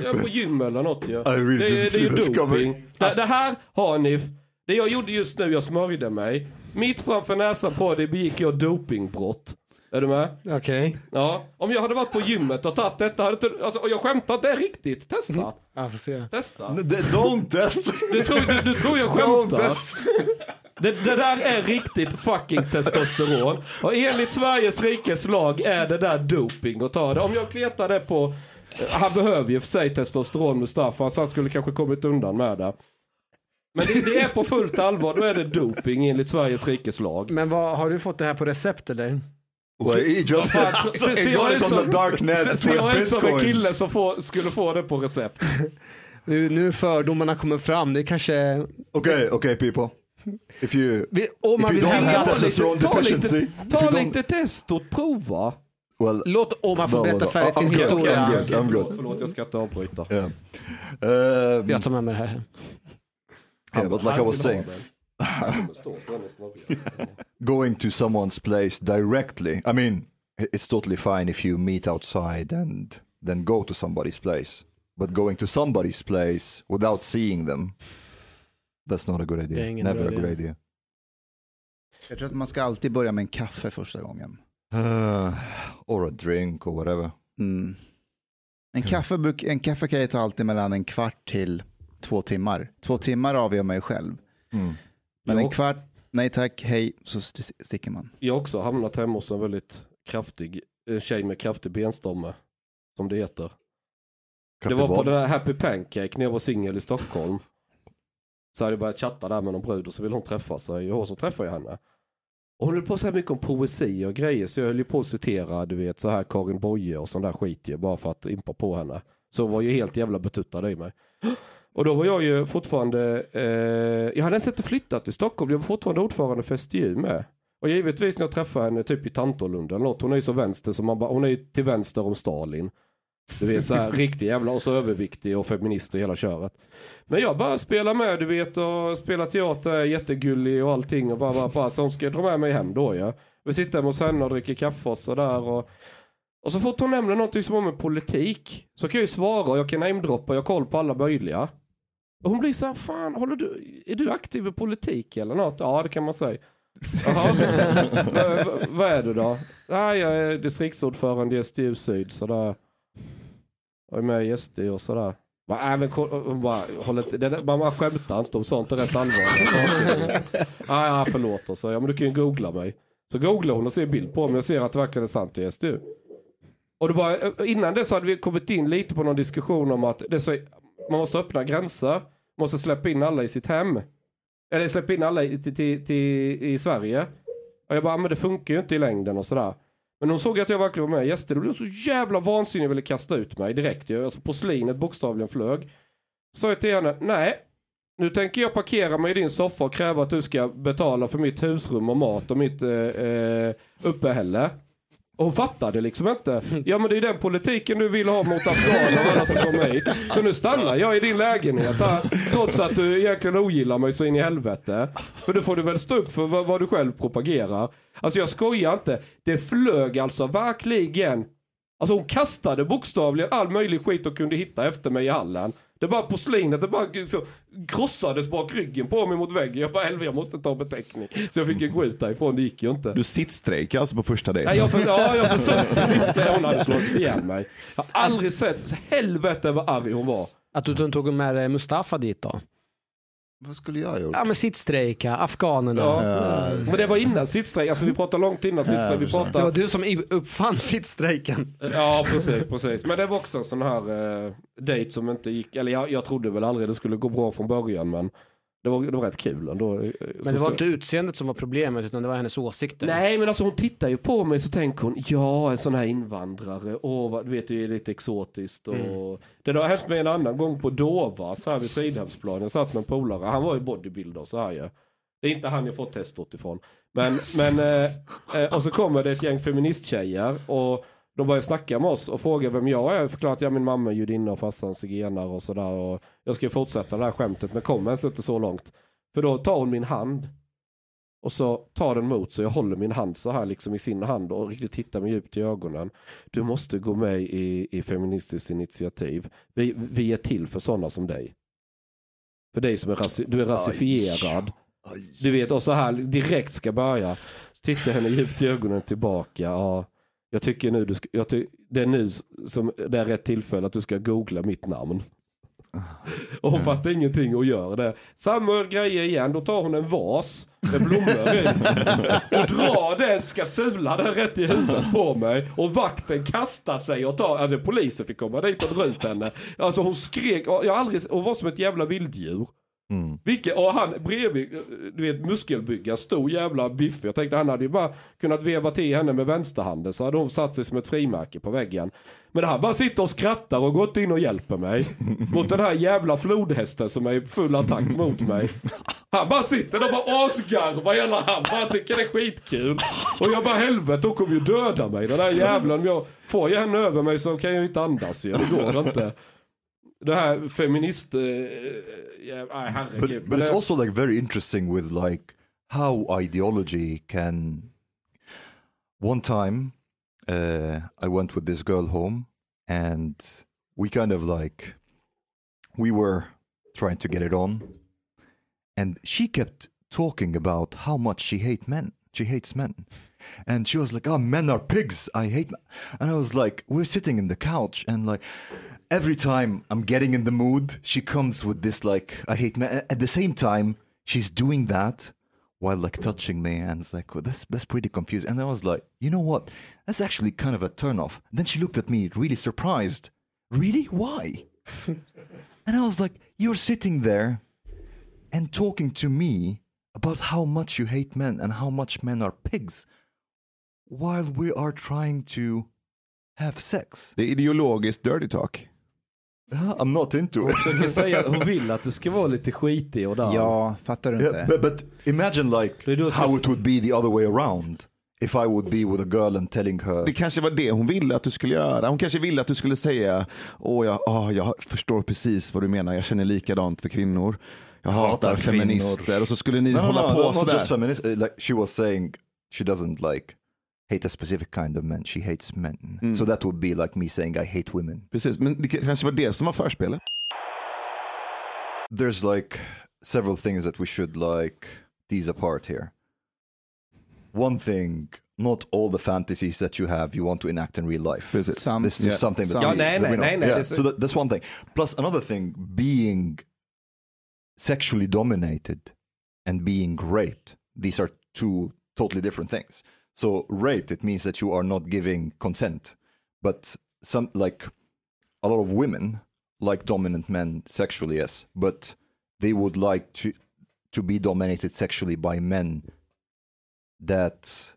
Ja, på gym eller något ju. really det, det är ju doping. Det, det här, Hanif, det jag gjorde just nu, jag smörjde mig. Mitt framför näsan på dig begick jag dopingbrott. Är du med? Okej. Ja. Om jag hade varit på gymmet och tagit detta, hade inte, alltså, och jag skämtar det är riktigt. Testa. Jag får se. Testa. Don't test! Du tror, du, du tror jag Don't skämtar? Det, det där är riktigt fucking testosteron. Och enligt Sveriges rikes lag är det där doping att ta det. Om jag kletar det på... Han behöver ju för sig testosteron Mustafa, så han skulle kanske kommit undan med det. Men det, det är på fullt allvar, då är det doping enligt Sveriges rikes lag. Men vad, har du fått det här på recept eller? Well, he just said se- ser got jag it ut on som- the dark net Ser jag with ut som en kille som skulle få det på recept? [LAUGHS] Nu, nu fördomarna kommer fram, det kanske... Okay, okay, people. If you Vi, om if man you vill don't have att... testosterone ta lite- deficiency, if Ta you lite testot, prova. well, Låt Omar få No, berätta no, färdigt sin I'm good, historia. I'm good. Förlåt, good. förlåt, jag ska inte avbryta. yeah. Um, Jag tar med mig det här. yeah, but like I was saying, [LAUGHS] going to someone's place directly. I mean, it's totally fine if you meet outside and then go to somebody's place. But going to somebody's place without seeing them, that's not a good Det är idea. Never a good idé. idea. Jag tror att man ska alltid börja med en kaffe första gången. Uh, or a drink or whatever. Mm. En, kaffe, en kaffe kan jag ta alltid mellan en kvart till två timmar. Två timmar avgör mig själv. Mm. Men Ja. en kvart, nej tack, hej, så st- sticker man. Jag har också hamnat hemma hos en väldigt kraftig en tjej med kraftig benstomme. Som det heter. Det var på den här Happy Pancake när jag var singel i Stockholm. Så hade jag börjat chatta där med någon brud och så ville hon träffa sig och så träffade jag henne. Och hon höll på så här mycket om poesi och grejer så jag höll ju på att citera du vet så här Karin Boye och sån där skit ju bara för att impa på henne. Så hon var ju helt jävla betuttad i mig. Och då var jag ju fortfarande, eh, jag hade ens inte flyttat till Stockholm, jag var fortfarande ordförande för SDU med. Och givetvis när jag träffade henne typ i Tantolunden, något, hon är ju så vänster så man bara, hon är ju till vänster om Stalin. Du vet så här riktig jävla och så överviktig och feminist och hela köret. Men jag bara spelar med du vet och spelar teater, är jättegullig och allting och bara, bara, bara så hon ska dra med mig hem då ja. Vi sitter hemma hos henne och dricker kaffe och sådär och och så fort hon nämner någonting som har med politik så kan jag ju svara och jag kan namedroppa, jag har koll på alla möjliga. Och hon blir så här, fan håller du, är du aktiv i politik eller något? Ja det kan man säga. Jaha, [LAUGHS] vad, vad är du då? Nej, jag är distriktsordförande i SDU Syd sådär. Jag är med i SD och sådär. Bara, äh, men, bara, håll inte, det, man, man skämtar inte om sånt, det är rätt allvarliga saker. [LAUGHS] ah, ja, förlåt. Och så, ja, men du kan ju googla mig. Så googlar hon och ser bild på mig och ser att det verkligen är sant i SDU. Och det var, innan det så hade vi kommit in lite på någon diskussion om att det så, man måste öppna gränser, måste släppa in alla i sitt hem. Eller släppa in alla i, till, till, till, i Sverige. Och jag bara, men det funkar ju inte i längden och sådär. Men hon såg att jag verkligen var med i gäster. Det blev så jävla vansinnig och ville kasta ut mig direkt. Alltså porslinet bokstavligen flög. Sa jag till henne, nej. Nu tänker jag parkera mig i din soffa och kräva att du ska betala för mitt husrum och mat och mitt eh, eh uppehälle. Och hon fattade liksom inte. Ja men det är den politiken du vill ha mot afghaner och alla som kommer hit. Så nu stannar jag i din lägenhet här. Trots att du egentligen ogillar mig så in i helvete. För då får du väl stå upp för vad, vad du själv propagerar. Alltså jag skojar inte. Det flög alltså verkligen. Alltså hon kastade bokstavligen all möjlig skit och kunde hitta efter mig i hallen. Det bara porslinet, det bara så, krossades bak ryggen på mig mot väggen. Jag bara, helvete jag måste ta beteckning. Så jag fick ju gå ut därifrån, det gick ju inte. Du sittstrejkar alltså på första dejten? Nej, jag, för, ja, jag försökte när hon hade slagit ihjäl mig. Jag har aldrig sett, helvete vad arg hon var. Att du inte tog med dig Mustafa dit då? Vad skulle jag ha gjort? Ja men sittstrejka, afghanerna. Ja. Men det var innan sittstrejk, alltså vi pratar långt innan sittstrejk. Vi Det var pratar... du som uppfann sittstrejken. Ja precis, precis. Men det var också en sån här eh, dejt som inte gick, eller jag, jag trodde väl aldrig det skulle gå bra från början men det var, det var rätt kul ändå. Men det var inte utseendet som var problemet utan det var hennes åsikter. Nej men alltså hon tittar ju på mig så tänker hon, ja en sån här invandrare, åh vad, du vet det är lite exotiskt och Mm. Det har hänt mig en annan gång på Dova, så här vid Fridhemsplan, jag satt med en polare, han var ju bodybuilder så här ju. Det är inte han jag fått testot ifrån. Men, men eh, eh, och så kommer det ett gäng feministtjejer och de börjar snacka med oss och frågar vem jag är. Jag förklarar att jag är min mamma är judinna och farsan zigenare och sådär. Jag ska fortsätta det här skämtet men kommer ens inte så långt. För då tar hon min hand och så tar den mot så jag håller min hand så här liksom i sin hand och riktigt tittar mig djupt i ögonen. Du måste gå med i, i Feministiskt initiativ. Vi, vi är till för sådana som dig. För dig som är rasi- du är rasifierad. Du vet, och så här direkt ska börja. Titta henne djupt i ögonen tillbaka. Ja, jag tycker nu du ska, jag ty, det är nu som det är rätt tillfälle att du ska googla mitt namn. Och [LAUGHS] hon fattar ingenting och gör det. Samma grejer igen, då tar hon en vas med blommor i. [LAUGHS] Och drar den, ska sula den rätt i huvudet på mig. Och vakten kastar sig och tar, det polisen fick komma dit och dra ut henne. Alltså hon skrek, jag aldrig, hon var som ett jävla vilddjur. Mm. Vilket, och han bredvid, du vet muskelbygga, stor jävla biffig. Jag tänkte han hade ju bara kunnat veva till henne med vänsterhanden så hade hon satt sig som ett frimärke på väggen. Men han bara sitter och skrattar och gått in och hjälper mig. [LAUGHS] mot den här jävla flodhästen som är i full attack mot mig. Han bara sitter där och bara asgarvar hela han bara tycker det är skitkul. Och jag bara helvete hon kommer ju döda mig den där jävlen. Jag får jag henne över mig så kan jag ju inte andas igen, det går inte. Här feminist... Uh, yeah, herregud. But, but it's also like very interesting with like how ideology can. One time, uh, I went with this girl home, and we kind of like we were trying to get it on, and she kept talking about how much she hates men. She hates men. And she was like, "Oh, men are pigs. I hate." Men. And I was like, "We're sitting in the couch, and like, every time I'm getting in the mood, she comes with this like, I hate men. At the same time, she's doing that while like touching me, and it's like, well, that's that's pretty confusing. And I was like, you know what? That's actually kind of a turn off. then she looked at me, really surprised. Really? Why? [LAUGHS] and I was like, you're sitting there and talking to me about how much you hate men and how much men are pigs while we are trying to have sex. Det är ideologiskt dirty talk. I'm not into it. Jag kan säga hon vill att du ska vara lite skitig och där. Ja, fattar du inte? Yeah, but, but imagine like how it would be the other way around. If I would be with a girl and telling her Det kanske var det hon ville att du skulle göra. Hon kanske ville att du skulle säga, åh jag, ah, jag förstår precis vad du menar, jag känner likadant för kvinnor. Jag hatar, Hatar kvinnor." feminister. Och så skulle ni no, no, hålla no, på no, not sådär. just feminist. uh, Like she was saying, she doesn't like hate a specific kind of men. She hates men. Mm. So that would be like me saying I hate women. Precis, men det kanske var det som var förspelet. There's like several things that we should like tease apart here. One thing, not all the fantasies that you have you want to enact in real life. Precis. Some, This is Yeah. something that, Some- Ja, we- nej, that we nej, know. nej, nej, Yeah, so that, that's one thing. Plus another thing, being sexually dominated and being raped. These are two totally different things. So raped, it means that you are not giving consent. But some like a lot of women like dominant men sexually, yes, but they would like to to be dominated sexually by men that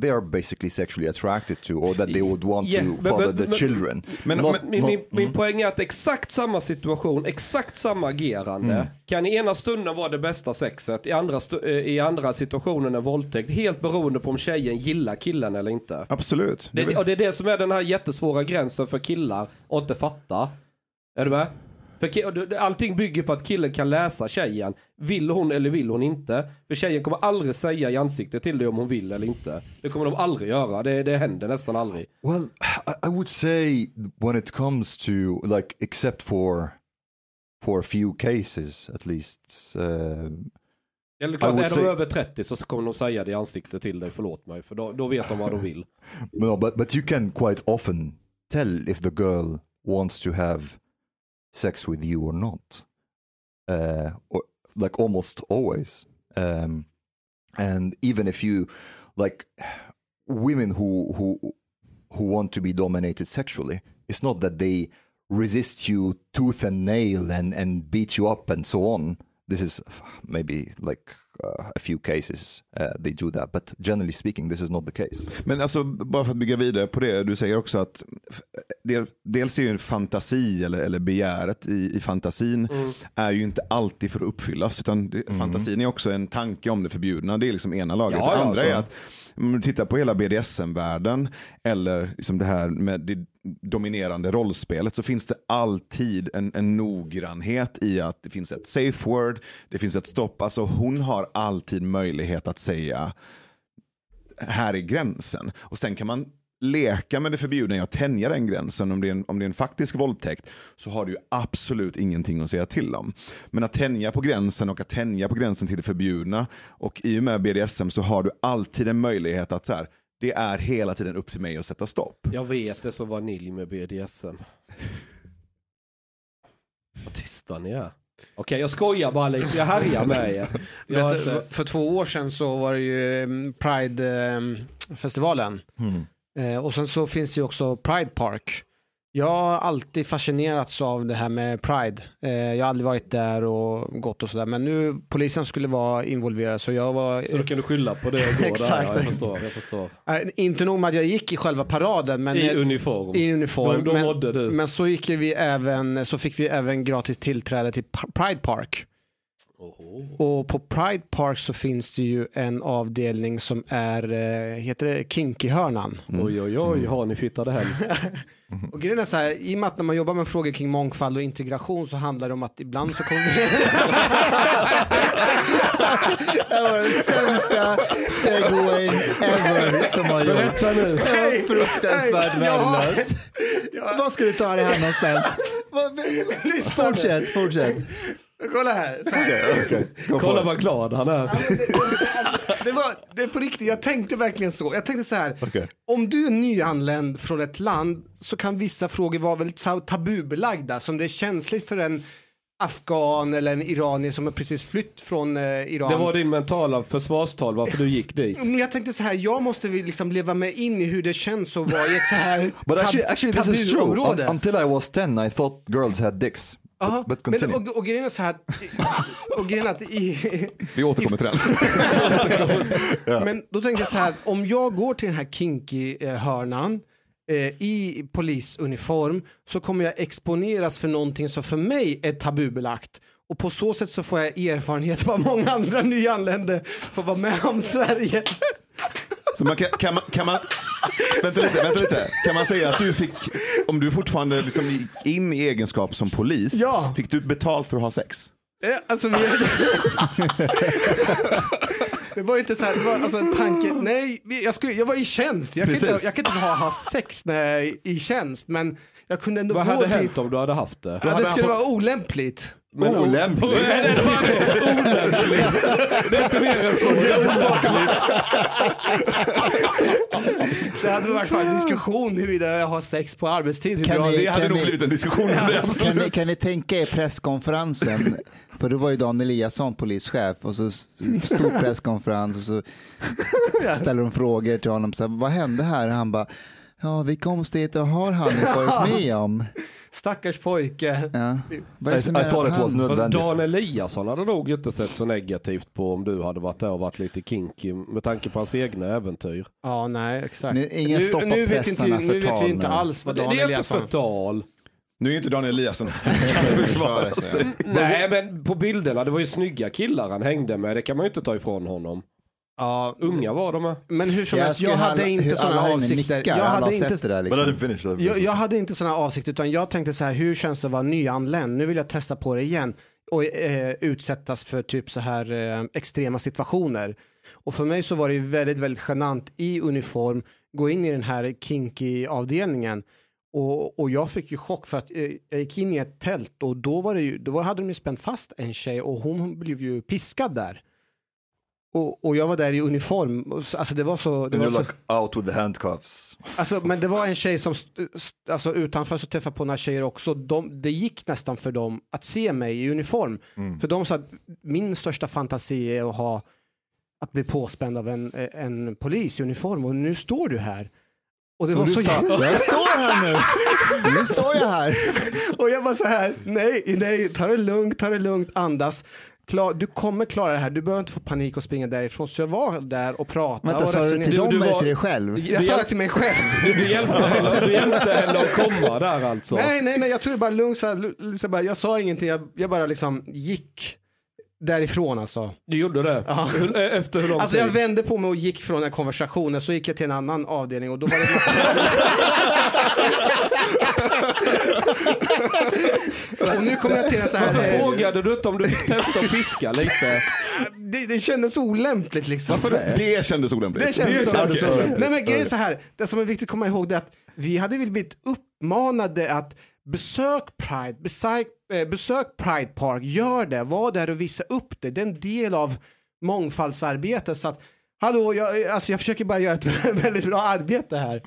they are basically sexually attracted to or that they would want Yeah, to but- father but- the but- children. Men- Not- Min, not- min, min mm. poäng är att exakt samma situation, exakt samma agerande Mm. kan i ena stunden vara det bästa sexet, i andra, eh, i andra situationen en våldtäkt. Helt beroende på om tjejen gillar killen eller inte. Absolut. Det, och det är det som är den här jättesvåra gränsen för killar att inte fatta. Är du med? För allting bygger på att killen kan läsa tjejen. Vill hon eller vill hon inte? För tjejen kommer aldrig säga i ansiktet till dig om hon vill eller inte. Det kommer de aldrig göra. Det, det händer nästan aldrig. Well, I, I would say when it comes to like, except for for a few cases at least. Uh, Eller klart, är de say- över 30 så kommer de säga det i ansiktet till dig, förlåt mig. För då, då vet de vad de vill. [LAUGHS] no, but but you can quite often tell if the girl wants to have sex with you or not. Uh, or like almost always. Um, and even if you like women who who who want to be dominated sexually, it's not that they resist you tooth and nail and and beat you up and so on. This is maybe like uh, a few cases uh, they do that, but generally speaking, this is not the case. Men alltså, bara för att bygga vidare på det, du säger också att del, dels är ju en fantasi eller, eller begäret i, i fantasin är ju inte alltid för att uppfyllas, utan det, fantasin är också en tanke om det förbjudna. Det är liksom ena laget. Ja, det andra så. är att om du tittar på hela BDSM-världen eller liksom det här med det dominerande rollspelet så finns det alltid en, en noggrannhet i att det finns ett safe word, det finns ett stopp. Alltså hon har alltid möjlighet att säga här är gränsen. Och sen kan man leka med det förbjudna i att tänja den gränsen, om det, är en, om det är en faktisk våldtäkt, så har du ju absolut ingenting att säga till om. Men att tänja på gränsen och att tänja på gränsen till det förbjudna, och i och med BDSM så har du alltid en möjlighet att så här, det är hela tiden upp till mig att sätta stopp. Jag vet det så vanilj med BDSM. Vad tysta ni är. Okej, jag skojar bara lite. Jag härjar med er. [LAUGHS] Jag har Vet, inte... För två år sedan så var det ju mm, Pride-festivalen. Hmm. Eh, och sen så finns det ju också Pride Park. Jag har alltid fascinerats av det här med Pride. Eh, jag har aldrig varit där och gått och sådär. Men nu polisen skulle vara involverad så jag var... Så då kan du skylla på det och [LAUGHS] gå Exakt. där. Ja, jag förstår, jag förstår. Eh, inte nog med att jag gick i själva paraden. Men I uniform. i uniform. Då, då men, du. men så, gick vi även, så fick vi även gratis tillträde till Pride Park. Oho. Och på Pride Park så finns det ju en avdelning som är, eh, heter det Kinky-hörnan? Oj, oj, oj, har ni fittade hem? [LAUGHS] Och grejen är så här, i och med att när man jobbar med frågor kring mångfald och integration så handlar det om att ibland så kommer vi... [LAUGHS] Det var den sämsta segwayn ever som har gjorts. Berätta nu. Var fruktansvärt ja. värdelös. Var ska du ta det här någonstans? Fortsätt, fortsätt. Kolla här. Så här. Kolla vad glad han är. Det, var, det är på riktigt, jag tänkte verkligen så. Jag tänkte så här, Okej. om du är nyanländ från ett land så kan vissa frågor vara väldigt tabubelagda, som det är känsligt för en afghan eller en iranier som har precis flytt från eh, Iran. Det var din mentala försvarstal varför du gick dit. Men jag tänkte så här, jag måste liksom leva mig in i hur det känns att vara i ett så här [LAUGHS] But actually, actually this is true. tabuområde. Un- until I was 10 I thought girls had dicks. Aha, But, but men, och, och grejen är så här, och grejen att i, [LAUGHS] Vi återkommer till den. [LAUGHS] Men då tänkte jag så här, om jag går till den här kinky-hörnan eh, i polisuniform så kommer jag exponeras för någonting som för mig är tabubelagt. Och på så sätt så får jag erfarenhet av vad många andra nyanlända får vara med om Sverige. [LAUGHS] Så man kan, kan, man, kan man, vänta lite, vänta lite. Kan man säga att du fick, om du fortfarande liksom gick in i egenskap som polis, Ja. fick du betalt för att ha sex? Eh, Alltså, vi... [LAUGHS] det var inte så här, det var alltså en tanke, nej, vi- jag, skulle, jag var i tjänst, jag kan, inte, Precis. jag kan inte ha, ha sex när jag är i tjänst, men jag kunde ändå Vad gå hade till... hänt om du hade haft det? Ja, det skulle vara olämpligt. Men- Olämpligt? [LAUGHS] Nej, det var det. Olämpligt. Det är inte mer än så. Det är olämpligt. Det hade varit en diskussion huruvida jag har sex på arbetstid. Kan ni- Det hade Kan nog ni- blivit en diskussion det, Kan ni, kan ni tänka er presskonferensen? För då var ju Dan Eliasson polischef och så stor presskonferens och så [LAUGHS] ställer de frågor till honom. Så här, Vad hände här? Och han bara, ja vilka omständigheter har han varit [LAUGHS] med om? Stackars pojke. Ja. Vad är det I, som I är thought att it was han- Fast nödvändigt. Dan Eliasson hade nog inte sett så negativt på om du hade varit där och varit lite kinky med tanke på hans egna äventyr. Ja, nej, exakt. Nu- ingen stoppa nu vet, inte, nu vet vi inte nu. alls vad Det, Dan det är inte Eliasson... förtal. Nu är inte Daniel Eliasson [LAUGHS] försvara sig. Nej men på bilderna, det var ju snygga killar han hängde med. Det kan man ju inte ta ifrån honom. Ja, Unga var de men hur som Jag helst, skulle jag hade alla- inte sådana avsikter. nickar, Jag hade inte, där liksom. jag, jag hade inte sådana avsikter, utan jag tänkte så här, hur känns det att vara nyanländ? Nu vill jag testa på det igen och eh, utsättas för typ så här eh, extrema situationer. Och för mig så var det väldigt, väldigt genant i uniform gå in i den här kinky-avdelningen. Och, och jag fick ju chock för att eh, jag gick in i ett tält och då, var det ju, då hade de ju spänt fast en tjej och hon blev ju piskad där. Och, och jag var där i uniform. Så- Alltså det var så... Det And var så like out with the handcuffs. Alltså, men det var en tjej som, alltså utanför så träffade på några tjejer också, de, det gick nästan för dem att se mig i uniform. För de sa att min största fantasi är att ha, att bli påspänd av en, en polis i uniform och nu står du här. Och det var Och så du sa, jag står här nu. [LAUGHS] Nu står jag här. Och jag var så här, nej, nej, ta det lugnt, ta det lugnt, andas. Klar, du kommer klara det här, du behöver inte få panik och springa därifrån. Så jag var där och pratade Vänta, och sa du till dem eller var- till dig själv? Jag sa det till mig själv. Du, du, hjälpte henne, du hjälpte henne att komma där alltså. Nej, nej, nej, jag tog det bara lugnt. Så här, liksom bara, jag sa ingenting, jag, jag bara liksom gick därifrån alltså. Du gjorde det? Ja. Hur- Efter hur lång Alltså tid? jag vände på mig och gick från den konversationen, så gick jag till en annan avdelning och då var det massa... [LAUGHS] och nu kommer jag till en så här... Varför frågade du inte om du fick testa att piska lite? det, det kändes olämpligt liksom. Varför det? Det kändes olämpligt. Det kändes Det kändes olämpligt. Nej men grejen är så här, det som är viktigt att komma ihåg det är att vi hade väl blivit uppmanade att besök Pride, besök, eh, besök Pride Park, gör det, var där och visa upp det. Det är en del av mångfaldsarbetet. Så att, hallå, jag, alltså jag försöker bara göra ett [LAUGHS] väldigt bra arbete här.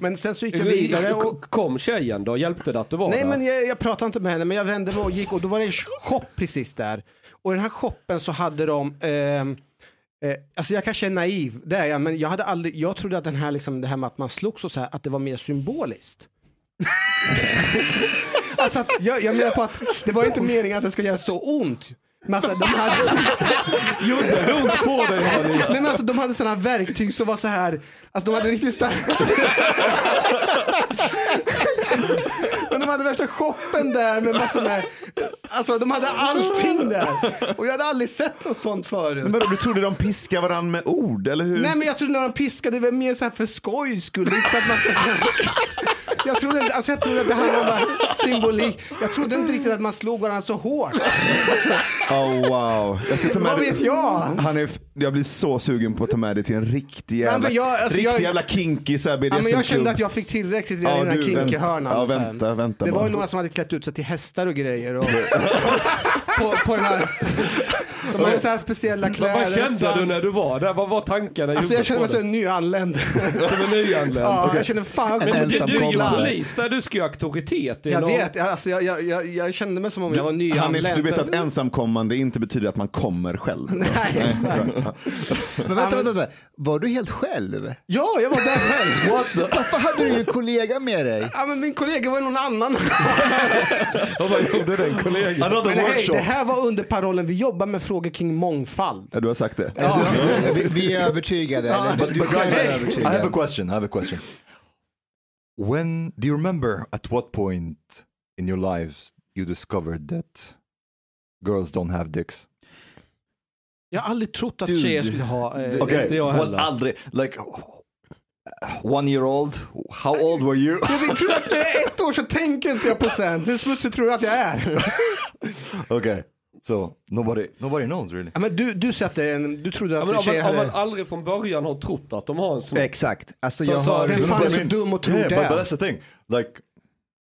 Men sen så gick jag vidare och Kom tjejen då? Hjälpte det att du var Nej där? men jag, jag pratade inte med henne men jag vände mig och gick och då var det en shop precis där. Och i den här shoppen så hade de ehm, Eh, alltså jag kanske är naiv, det är jag, men jag, hade aldrig, jag trodde att den här, liksom, det här med att man slogs och så här, att det var mer symboliskt. [LAUGHS] alltså jag, jag menar på att det var inte meningen att det ska göra så ont. Men alltså, de hade, [LAUGHS] Gjorde ont på dig nej, men alltså, de hade sådana verktyg som var så här, alltså de hade riktigt starka [LAUGHS] Men de hade värsta shoppen där med massor med, alltså de hade allting där. Och jag hade aldrig sett något sånt förut. Men vadå, du trodde de piskar varandra med ord, eller hur? Nej men jag trodde när de piskade, det var mer så här för skojs skull, inte så att man ska Jag trodde, alltså jag trodde att det handlade om bara symbolik. Jag trodde inte riktigt att man slog varandra så hårt. Oh, wow. Jag ska ta med Vad vet jag? Han är, jag blir så sugen på att ta med dig till en riktig jävla, men jag- alltså, riktig jag- jävla kinky så här, Ja, men jag kände att jag fick tillräckligt redan Ja, i den här kinky-hörnan. ja, vänta, vänta det var ju några som hade klätt ut sig till hästar och grejer. Och [LAUGHS] [LAUGHS] på, på den här, [LAUGHS] de hade så här speciella Men kläder. vad kände du när du var där? Vad var tankarna Alltså jag kände mig som en nyanländ. [LAUGHS] Som en nyanländ? Ja, jag kände fan jag En Men du, du är ju polis där, du ska ju ha auktoritet. Jag någon- vet, alltså, jag, jag, jag, jag kände mig som om jag var Hanif, nyanländ. du vet att ensamkommande inte betyder att man kommer själv. [LAUGHS] Nej, exakt. Men vänta, vänta, vänta, var du helt själv? Ja, jag var där själv. Varför hade du ingen kollega med dig? Ja, men min kollega var någon annan. Vad gjorde den kollegan? Another Men workshop. Här var under parollen vi jobbar med frågor kring mångfald. Ja, du har sagt det. Ja. Vi, vi är övertygade. eller? But, Du but guys, I, have a question. I have a question. When do you remember at what point in your lives you discovered that girls don't have dicks? Jag har aldrig trott att Dude. tjejer skulle ha... Eh, Okay, inte jag well, heller. aldrig. Like one year old. How old were you? Men vi tror att det är ett år så tänker inte jag på sen. Hur smutsig tror du att jag är? [LAUGHS] okay, so nobody, nobody knows really. Ja, men du, du, sätter en, du trodde Ja, att men om, tjejer man, om man hade... aldrig från början har trott att de har en snopp. Exakt. Alltså, Så- jag så- har... Vem fan är I så dum och tror Yeah, det? but, but that's the thing. Like,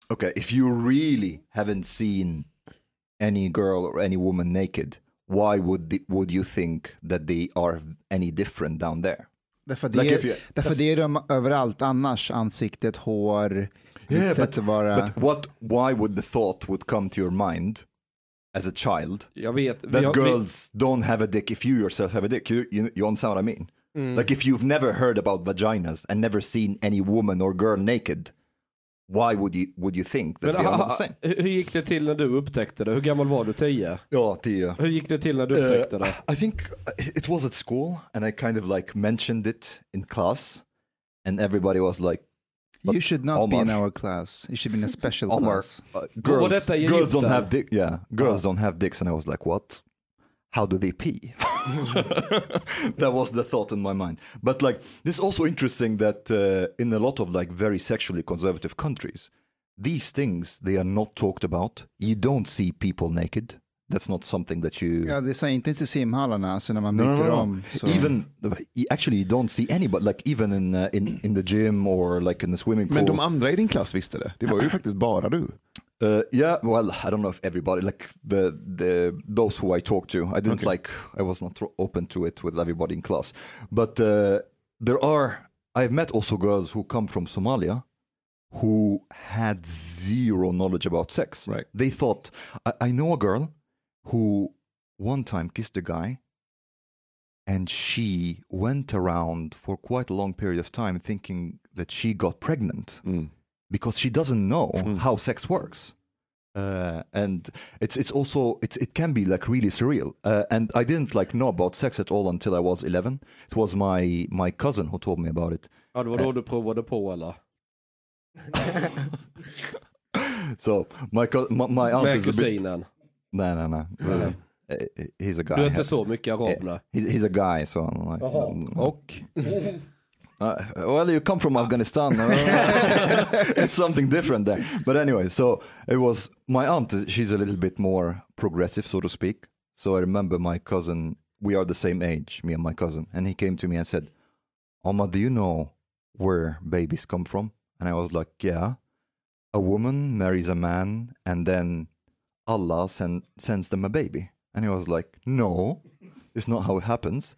okay, if you really haven't seen any girl or any woman naked, why would the, would you think that they are any different down there? Därför, Like det, you- är, därför det är de överallt annars. Ansiktet, hår, Yeah, sätt att vara... But what? Why would the thought would come to your mind as a child Jag vet. vi that har- vi- girls don't have a dick if you yourself have a dick? You, you, you understand what I mean? Mm. Like if you've never heard about vaginas and never seen any woman or girl naked, why would you would you think that Men, they are ha, not the same? hur gick det till när du upptäckte det? Hur gammal var du? Tio? Ja, tio. Hur gick det till när du upptäckte det? Uh, I think it was at school, and I kind of like mentioned it in class, and everybody was like, You should not be in Omar. our class. You should be in a special "Omar, class. uh, girls, girls don't have dick. Yeah, girls don't have dicks." And I was like, "What? How do they pee?" [LAUGHS] that was the thought in my mind. But like, this is also interesting that uh, in a lot of like very sexually conservative countries, these things they are not talked about. You don't see people naked. That's not something that you. Ja, det säger inte ens i simhallarna, alltså när man No, byter no, no. om. Så. Even actually you don't see anybody like even in uh, in in the gym or like in the swimming pool. Men de andra i din klass visste det. Det var ju [CLEARS THROAT] faktiskt bara du. Uh, yeah, well, I don't know if everybody like the the those who I talked to. I didn't Okay. like I was not open to it with everybody in class, but uh, there are I've met also girls who come from Somalia who had zero knowledge about sex. Right. They thought I, I know a girl who one time kissed a guy. And she went around for quite a long period of time thinking that she got pregnant Mm. Because she doesn't know how sex works. Uh, and it's it's also it's it can be like really surreal. Uh, and I didn't like know about sex at all until I was eleven. It was my my cousin who told me about it. Ja, det var då du provade på eller? [LAUGHS] So my co- my, my aunt Med is a bit kusinen. no no no. Uh, he's a guy. Du är inte så mycket arab nej. He- he's a guy, so I'm like, Jaha. Och [LAUGHS] Uh, well, you come from Afghanistan. uh, [LAUGHS] it's something different there. But anyway, so it was my aunt. She's a little bit more progressive, so to speak. So I remember my cousin we are the same age, me and my cousin. And he came to me and said, Oma, do you know where babies come from? And I was like, yeah. A woman marries a man and then Allah send, sends them a baby. And he was like, no, it's not how it happens.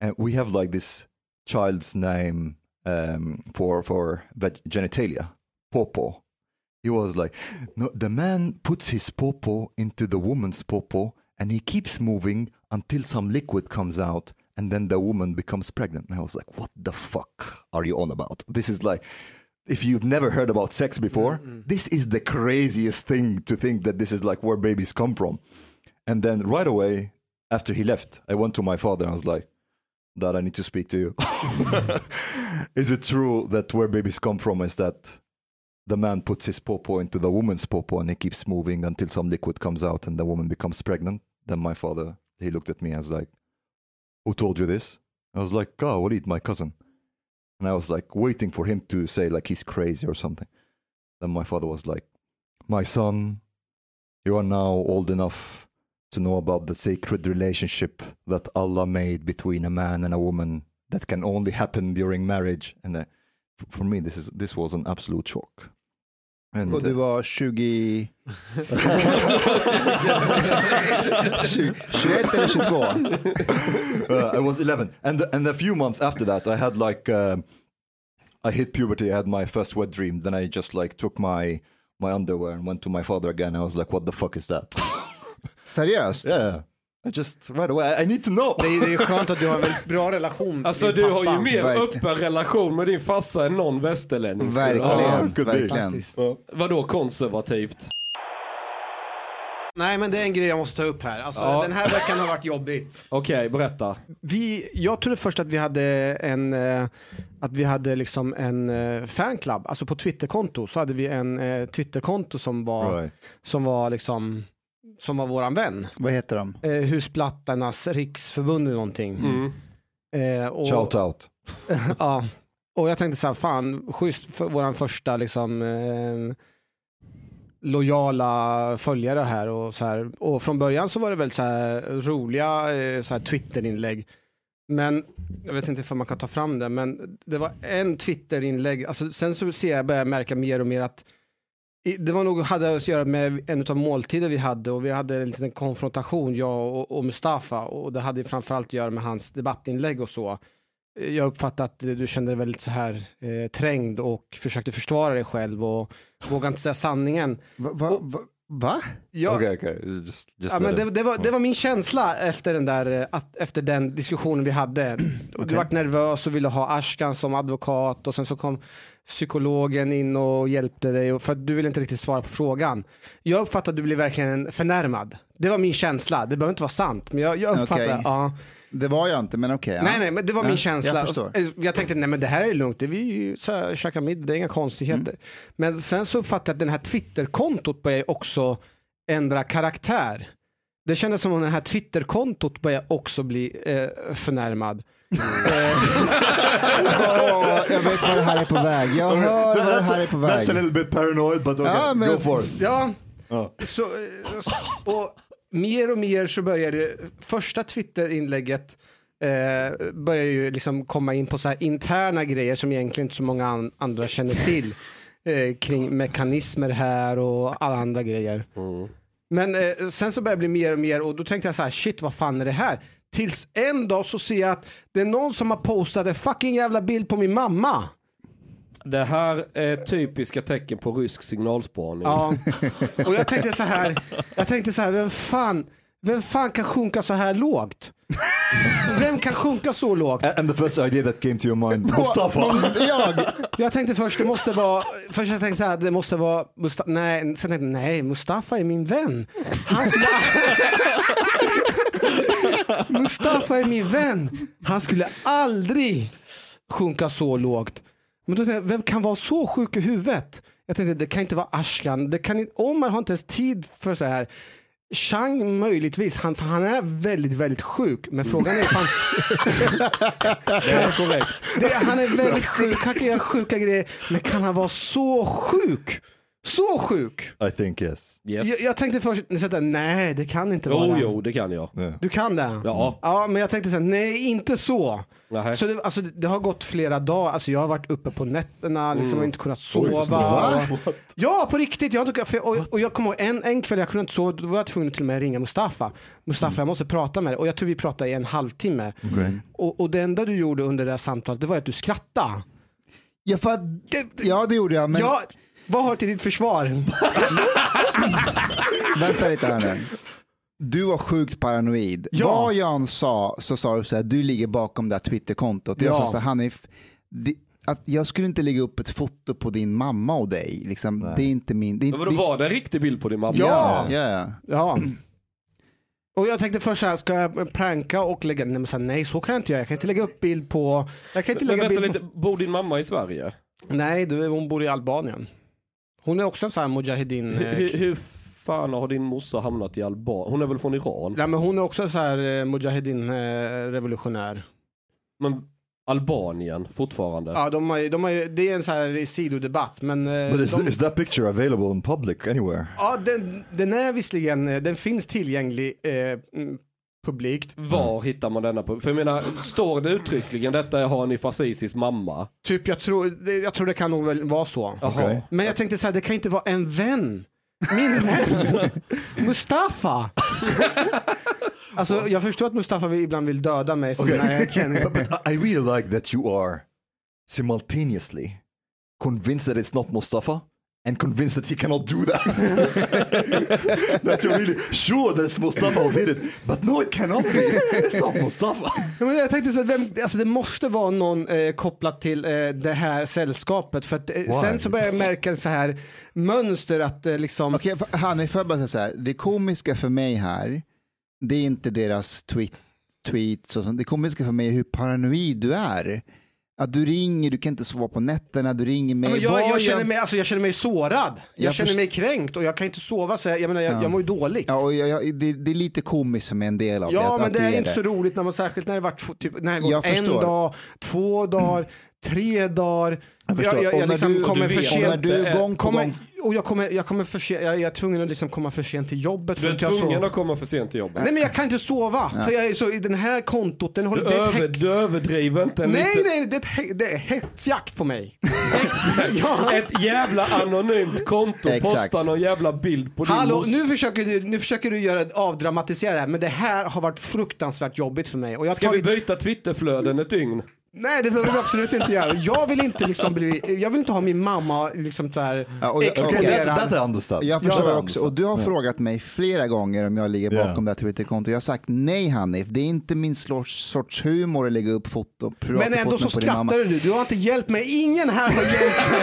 And we have like this child's name um, for, for veg- genitalia, popo. He was like, no, the man puts his popo into the woman's popo and he keeps moving until some liquid comes out and then the woman becomes pregnant. And I was like, what the fuck are you on about? This is like, if you've never heard about sex before, this is the craziest thing to think that this is like where babies come from. And then right away, after he left, I went to my father and I was like, Dad, I need to speak to you. [LAUGHS] is it true that where babies come from is that the man puts his popo into the woman's popo and he keeps moving until some liquid comes out and the woman becomes pregnant? Then my father, he looked at me and was like, Who told you this? I was like, ah, Oh, Walid, my cousin. And I was like waiting for him to say like he's crazy or something. Then my father was like, My son, you are now old enough to know about the sacred relationship that Allah made between a man and a woman that can only happen during marriage. And uh, for me, this is this was an absolute shock. And, Och du uh, var 20... 20 21 eller 22? uh, I was 11, and and a few months after that, I had like um I hit puberty. I had my first wet dream. Then I just like took my my underwear and went to my father again. I was like, "What the fuck is that?" [LAUGHS] Seriöst? yeah, I just right away. I, need to know. Det är, det är skönt att du har en väldigt bra relation Alltså till du din har ju pappa. mer Verkligen. öppen relation med din farsa än någon västerlänning. Verkligen. be. verkligen. Vadå konservativt? Nej men det är en grej jag måste ta upp här. Alltså, Ja. Den här veckan har varit jobbigt. Okej, berätta. Vi, jag trodde först att vi hade en, eh, att vi hade liksom en eh, fanclub, alltså på Twitterkonto så hade vi en eh, Twitterkonto som var, Right. som var liksom, som var våran vän. Vad heter de? Eh, Husplattarnas riksförbund eller någonting. Mm. Eh, och, Shout out. [LAUGHS] ja, och jag tänkte så här, fan, schysst för våran första liksom eh, lojala följare här och så här. Och från början så var det väl så här roliga eh, så här Twitterinlägg. Men jag vet inte om man kan ta fram det, men det var en Twitterinlägg, alltså sen så ser jag börjar märka mer och mer att det var nog, hade att göra med en av måltider vi hade och vi hade en liten konfrontation, jag och, och Mustafa och det hade framförallt att göra med hans debattinlägg och så. Eh, Jag uppfattade att du kände dig väldigt så här eh, trängd och försökte försvara dig själv och vågade inte säga sanningen. Va? va, va, va? Jag, Okay, okay. Just, just Ja, men det, det, var, det var min känsla efter den, där, eh, att, efter den diskussionen vi hade. Och Du vart nervös och ville ha Ashkan som advokat och sen så kom psykologen in och hjälpte dig för att du ville inte riktigt svara på frågan. Jag uppfattade att du blev verkligen förnärmad. Det var min känsla. Det behöver inte vara sant, men jag, jag uppfattade, Okej. ja. Det var jag inte, men okej. ja. Nej, nej, men det var Ja, min känsla. Jag förstår. Jag, tänkte, nej men det här är lugnt, det är vi ju så här, käkar middag, det är inga konstigheter. Mm. Men sen så uppfattade jag att den här Twitterkontot börjar också ändra karaktär. Det kändes som om det här Twitterkontot börjar också bli eh, förnärmad. Åh, jag vet vad det här är på väg. Jag hör vad det här är på väg. That's a little bit paranoid, but okay, Ja, men- go for it. Ja, Ja. så, eh, och mer och mer så börjar det, första Twitterinlägget eh, börjar ju liksom komma in på så här interna grejer som egentligen inte så många an, andra känner till. Eh, kring mekanismer här och alla andra grejer. Men eh, sen så börjar det bli mer och mer och då tänkte jag så här, shit vad fan är det här? Tills en dag så ser jag att det är någon som har postat en fucking jävla bild på min mamma. Det här är typiska tecken på rysk signalspaning. Ja, [LAUGHS] och jag tänkte så här, jag tänkte så här, vem fan, vem fan kan sjunka så här lågt? Vem kan sjunka så lågt? And, the first idea that came to your mind, Mustafa. Jag? [LAUGHS] Jag tänkte först, det måste vara, först jag tänkte så här, det måste vara, Mustafa, nej, sen tänkte jag, nej, Mustafa är min vän. Han skulle, [LAUGHS] [LAUGHS] Mustafa är min vän. Han skulle aldrig sjunka så lågt. Men då tänkte jag, vem kan vara så sjuk i huvudet? Jag tänkte, det kan inte vara Ashkan. Det kan inte, Omar har inte ens tid för så här. Chang möjligtvis, han, för han är väldigt, väldigt sjuk. Men frågan är, fan, [LAUGHS] Det är det, han är väldigt sjuk, han kan göra sjuka grejer. Men kan han vara så sjuk Så sjuk! I think yes. Yes. Jag, jag tänkte först, så här, nej det kan inte vara. Jo, jo, det kan jag. Du kan det? Ja. Ja, men jag tänkte så här, nej inte så. Nähä. Så det, alltså, det har gått flera dagar, alltså, jag har varit uppe på nätterna, liksom, Mm. och inte kunnat sova. ja, på riktigt. Jag har inte, för, och, och jag kommer ihåg en, en kväll jag kunde inte sova, då var jag tvungen till och med att ringa Mustafa. Mustafa, Mm. jag måste prata med dig. Och jag tror vi pratade i en halvtimme. Okay. Och, och det enda du gjorde under det här samtalet, det var att du skrattade. Ja, för att, ja, det gjorde jag, men Ja, vad har du till ditt försvar? [LAUGHS] vänta lite här nu. Du var sjukt paranoid. Ja. Vad jag än sa så sa du så här, du ligger bakom det här Twitterkontot. Jag Ja. sa så här, Hanif, det, att jag skulle inte lägga upp ett foto på din mamma och dig. Liksom, det är inte min... Det Men vadå, det- var det en riktig bild på din mamma? Ja, ja, ja. Ja. Och jag tänkte först så här, ska jag pranka och lägga, nej, men så här, nej så kan jag inte göra. Jag kan inte lägga upp bild på, jag kan inte Men lägga vänta bild lite, bor din mamma i Sverige? nej du, hon bor i Albanien. Hon är också en sån här mujahedin. Hur, eh, hur, fan har din morsa hamnat i Albanien? Hon är väl från Iran? Nej men hon är också så här eh, mujahedin eh, revolutionär. Men Albanien fortfarande? Ja, de har, de har, det är en så här sidodebatt men... eh, But is, de, is that picture available in public anywhere? ja, den, den är visserligen, den finns tillgänglig eh, publikt. Var hittar man denna på? För jag menar, står det uttryckligen detta har ni Fazisis mamma? Typ jag tror, det, jag tror det kan nog väl vara så. Jaha. Okej. Men jag tänkte så här, det kan inte vara en vän. Min vän. [LAUGHS] Mustafa. [LAUGHS] alltså jag förstår att Mustafa ibland vill döda mig. Så Okay. nej, jag kan, [LAUGHS] but, but I I really like that you are simultaneously convinced that it's not Mustafa and convinced that he cannot do that. [LAUGHS] that you're really sure that it's Mustafa who did it. But no, it cannot be. [LAUGHS] It's not Mustafa. Ja, men jag tänkte så att vem, alltså det måste vara någon eh, kopplat till eh, det här sällskapet. För att, eh, sen så börjar jag märka så här mönster att eh, liksom... Okej, okay, Hanif, får jag bara säga så här. Det komiska för mig här, det är inte deras tweet, tweets och sånt. Det komiska för mig är hur paranoid du är. Att du ringer, du kan inte sova på nätterna, du ringer mig. Ja, men jag, jag, känner mig, alltså, jag känner mig sårad. Jag, Jag känner mig kränkt och jag kan inte sova. Så jag, jag, menar, jag, Ja. jag mår ju dåligt. Ja, och det, det är lite komiskt för mig en del av det. Ja, men det du är inte så roligt när man särskilt när det varit typ, när det en dag, två dagar, tre dagar. Jag, förstår. jag, liksom du- kommer för sent. eh, gång kommer, gång- Och jag kommer, jag kommer för sent, jag, jag är tvungen att liksom komma för sent till jobbet. Du är tvungen att komma för sent till jobbet. Nej men jag kan inte sova. För jag är så, i den här kontot, den håller, Du, det är över, du överdriver inte Nej lite. nej, det det är hetsjakt på mig. [LAUGHS] ja. Ett jävla anonymt konto postar någon jävla bild på din Hallå, nu försöker, du, nu försöker du göra avdramatisera det här, men det här har varit fruktansvärt jobbigt för mig. Och jag Ska vi tagit- byta Twitterflöden ett dygn? Nej det behöver vi absolut inte göra. Jag vill inte liksom bli, jag vill inte ha min mamma liksom så här Ja, och- I understand. Jag förstår också, och du har understand. frågat mig flera gånger om jag ligger bakom det här Twitterkontot. Jag har sagt nej Hanif, det är inte min sorts, humor att lägga upp foto, Men ändå så på din mamma. skrattar du. Du har inte hjälpt mig. Ingen här har hjälpt mig.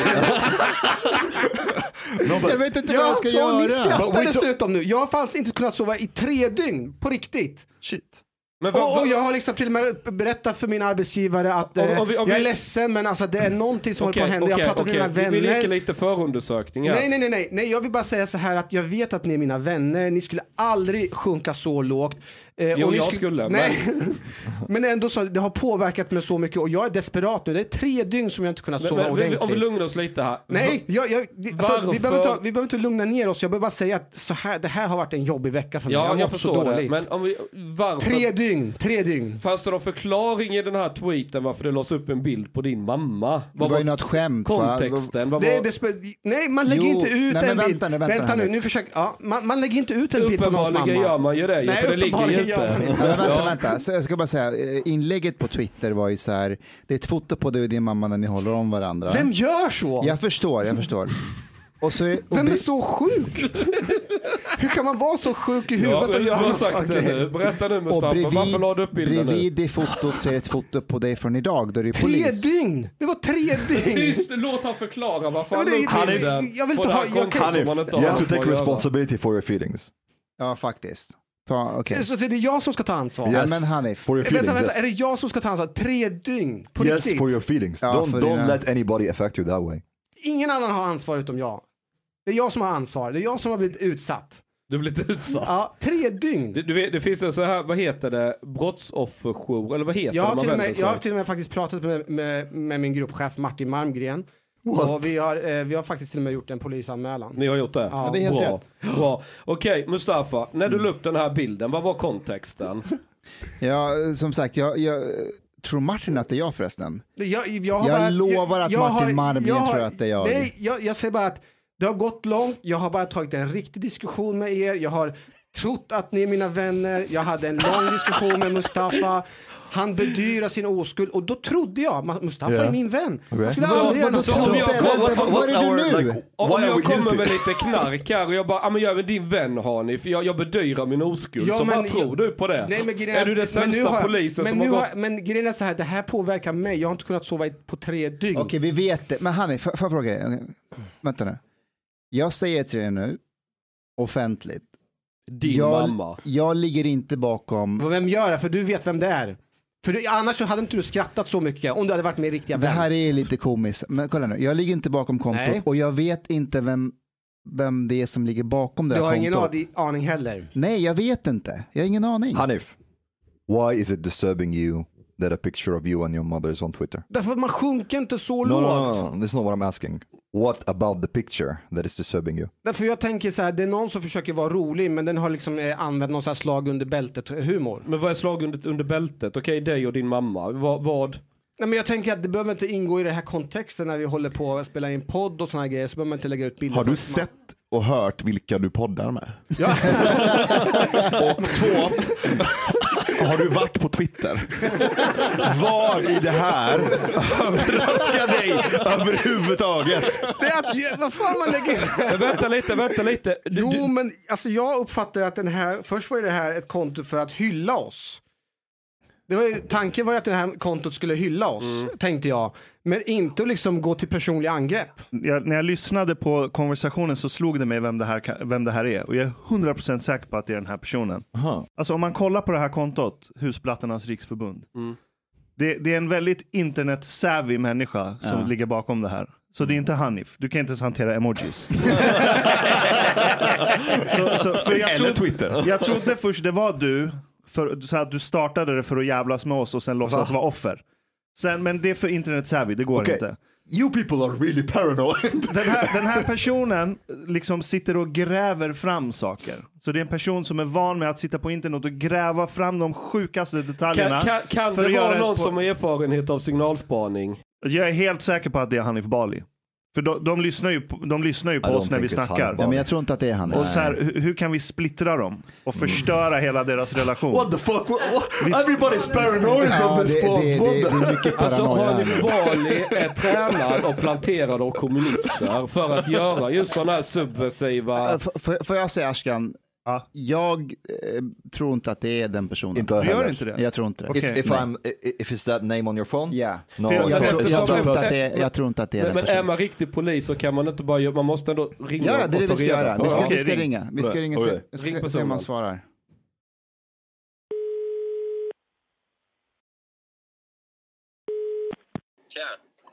[LAUGHS] Jag vet inte vad jag ska ni göra. But skrattar dessutom nu. Jag har faktiskt inte kunnat sova i tre dygn. På riktigt. shit. Men vad- Och, och jag har liksom till och med berättat för min arbetsgivare att Om- eh, om vi- om jag är vi- ledsen men alltså det är någonting som håller på att hända. Jag okej, har pratat med mina okej. Vi- leker vänner. lite förundersökning här. Nej, nej, nej, nej, nej, jag vill bara säga så här att jag vet att ni är mina vänner. Ni skulle aldrig sjunka så lågt. Eh, Jo, jag skulle, Nej, [LAUGHS] men ändå så, det har påverkat mig så mycket och jag är desperat nu. Det är tre dygn som jag inte kunnat Men- sova men, vi- ordentligt. om vi lugnar oss lite här. Nej, jag, jag, det- alltså, vi, behöver inte, vi behöver inte lugna ner oss. Jag behöver bara säga att så här, det här har varit en jobbig vecka för mig. jag Ja, har jag mått så förstår det. dåligt. Men om vi, varför? Tre dygn, tre dygn. Fanns det någon förklaring i den här tweeten varför det lades upp en bild på din mamma? Det var ju något skämt. Kontexten? Vad Det, var... det spe- nej, man lägger Jo, inte ut nej, en men bild. vänta nu, vänta nu, här. nu försöker, ja, man, man lägger inte ut en bild på någons mamma. Uppenbarligen gör man ju det Nej, för det ligger ju uppenbarligen gör man inte. Ja, men vänta, vänta. Så jag ska bara säga, eh, inlägget på Twitter var ju så här, det är ett foto på dig och din mamma när ni håller om varandra. Vem gör så? Jag förstår, jag förstår. Och så, och Vem är så sjuk? Hur kan man vara så sjuk i Ja, huvudet och du göra grej? nu. Berätta nu och Mustafa, varför la du upp bilden nu? bredvid det fotot så är ett foto på dig från idag, då är det Tre polis. dygn! Det var tre dygn! Tyst, låt han förklara varför Ja, han la det- upp bilden jag vill inte ha- jag kan- kontot som han inte You har have to med att take göra. responsibility for your feelings. Ja, faktiskt. Ta, okej. Så, så det är jag som ska ta ansvar? Ja, Yes. men Hanif. For your Vänta, feelings, vänta, är yes. det jag som ska ta ansvar? Tre dygn? På Yes, riktigt? for your feelings. Ja, don't don't dina- let anybody affect you that way. Ingen annan har ansvar utom jag. Det är jag som har ansvar. Det är jag som har blivit utsatt. Du blir lite utsatt. Ja, tre dygn. Det, du vet, det finns en så här, vad heter det, brottsofferjour, eller vad heter Jag det har, till och med, jag har till och med faktiskt pratat med, med, med min gruppchef Martin Malmgren. Och vi har, eh, vi har faktiskt till och med gjort en polisanmälan. Ni har gjort det? Ja, det är helt Bra. Bra. Okej, Mustafa. När du la upp den här bilden, vad var kontexten? [LAUGHS] Ja, som sagt, jag, jag tror Martin att det är jag förresten. Jag, jag, har Jag bara, lovar att Martin Marmien jag har- tror att det är jag. Nej, jag, jag säger bara att det har gått långt. Jag har bara tagit en riktig diskussion med er. Jag har trott att ni är mina vänner. Jag hade en lång diskussion med Mustafa. Han bedyrar sin oskuld och då trodde jag, "Ma- Mustafa Ja. är min vän. Jag skulle Så- aldrig göra något sånt. vad- vad är du nu? Om why are jag kommer guilty? med lite knark här och jag bara, ja men jag är väl din vän Hanif, för jag, jag bedyrar min oskuld. Ja, så men vad tror du på det? Nej, men grejen är du den men nu sämsta har polisen men som nu har gått... Men grejen är så här, det här påverkar mig. Jag har inte kunnat sova på tre dygn. Okej, vi vet det. Men Hanni, får jag fråga dig? Vänta nu. Jag säger till dig nu, offentligt. Din jag, mamma. Jag ligger inte bakom. Och Vem gör det? För du vet vem det är. För du, annars så hade inte du skrattat så mycket om du hade varit min riktiga Det vän. här är lite komiskt. Men kolla nu, jag ligger inte bakom kontot Nej. och jag vet inte vem, vem det är som ligger bakom det du här har ingen kontot. aning- aning heller. Nej, jag vet inte. Jag har ingen aning. Hanif, why is it disturbing you that a picture of you and your mother is on Twitter? Därför att man sjunker inte så No, no, lågt. no, no, that's not what I'm asking. What about the picture that is disturbing you? Därför jag tänker så här, det är någon som försöker vara rolig men den har liksom eh, använt någon sån här slag under bältet humor. Men vad är slag under, under bältet? Okej, dig och din mamma. Vad? vad? Nej, men jag tänker att det behöver inte ingå i den här kontexten när vi håller på att spela in podd och såna här grejer så behöver man inte lägga ut bilder. Har på du sett och hört vilka du poddar med? Ja. [LAUGHS] Och två, har du varit på Twitter? Vad i det här överraskar dig överhuvudtaget? det är att, vad fan man lägger in. Men vänta lite, vänta lite. Du, Jo du, men alltså jag uppfattar att den här, först var det här ett konto för att hylla oss. Det var ju, tanken var ju att det här kontot skulle hylla oss, tänkte jag. Men inte att liksom gå till personliga angrepp. jag, när jag lyssnade på konversationen så slog det mig vem det här, vem det här är. Och jag är 100% säker på att det är den här personen. Aha. Alltså om man kollar på det här kontot, Husplattornas riksförbund. Det, det är en väldigt internet-savvy människa som Ja. ligger bakom det här. Så det är inte Hanif. Du kan inte ens hantera emojis. [LAUGHS] så, så, för jag, Eller trodde, Twitter. jag trodde först det var du, för, så att du startade det för att jävlas med oss och sen låtsas vara offer. Sen, men det är för internet-savvy, det går Okej. inte. You people are really paranoid. [LAUGHS] Den här, den här personen liksom sitter och gräver fram saker. Så det är en person som är van med att sitta på internet och gräva fram de sjukaste detaljerna. kan kan, kan det vara någon som har erfarenhet av signalspaning? Jag är helt säker på att det är Hanif Bali. För de, de lyssnar ju på, de lyssnar ju på don't oss när vi snackar. Ja, men jag tror inte att det är han. Och så här, hur, hur kan vi splittra dem och förstöra hela deras relation? What the fuck? Everybody's paranoid Ja, on det, this det, det, det, mycket Alltså. Hanif. Bali är tränad och planterad av kommunister för att göra just sådana här subversiva... F- Får får jag säga Ashkan, Ja. jag eh, tror inte att det är den personen. Inte Du gör inte det? Jag tror inte det. Okej. If, if. I'm, if it's that name on your phone? Ja. No, jag- Jag, tror, jag, tror inte att det är, jag tror inte att det är Men, den men är personen. man riktig polis så kan man inte bara göra, man måste ändå ringa Ja, det är det vi ska göra. Vi ska, Okej, vi ska ring. ringa. Vi ska Right. ringa och se, Alright. vi ska Ring se om personen. han svarar.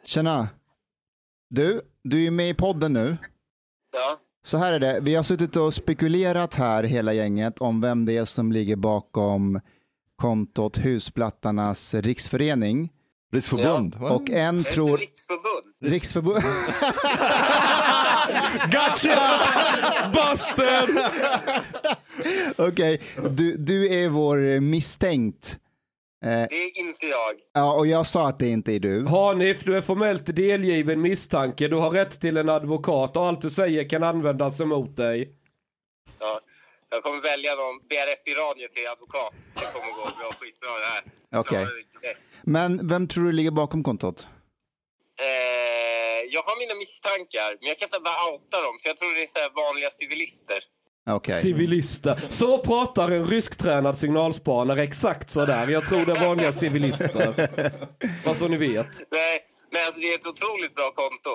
Tjena. Du, du är med i podden nu. Ja. Så här är det, vi har suttit och spekulerat här hela gänget om vem det är som ligger bakom kontot Husplattarnas riksförening. Riksförbund? va? Och en tror... riksförbund. Riksförbund... [LAUGHS] Gotcha! Busted! Okej, du, du är vår misstänkt. Eh, Det är inte jag. ja, och jag sa att det inte är du. Hanif, du är formellt delgiven misstanke. Du har rätt till en advokat och allt du säger kan användas emot dig. Ja. Jag kommer välja någon BRF i radio till advokat. Det kommer gå bra, skitbra det här. Okej. Ja, det- Men vem tror du ligger bakom kontot? Eh, jag har mina misstankar, men jag kan inte bara outa dem. För jag tror det är så här vanliga civilister. Okej. Civilister. Så pratar en rysktränad signalspanare exakt sådär. Jag tror det är vanliga civilister. Vad så ni vet. Nej, men alltså det är ett otroligt bra konto.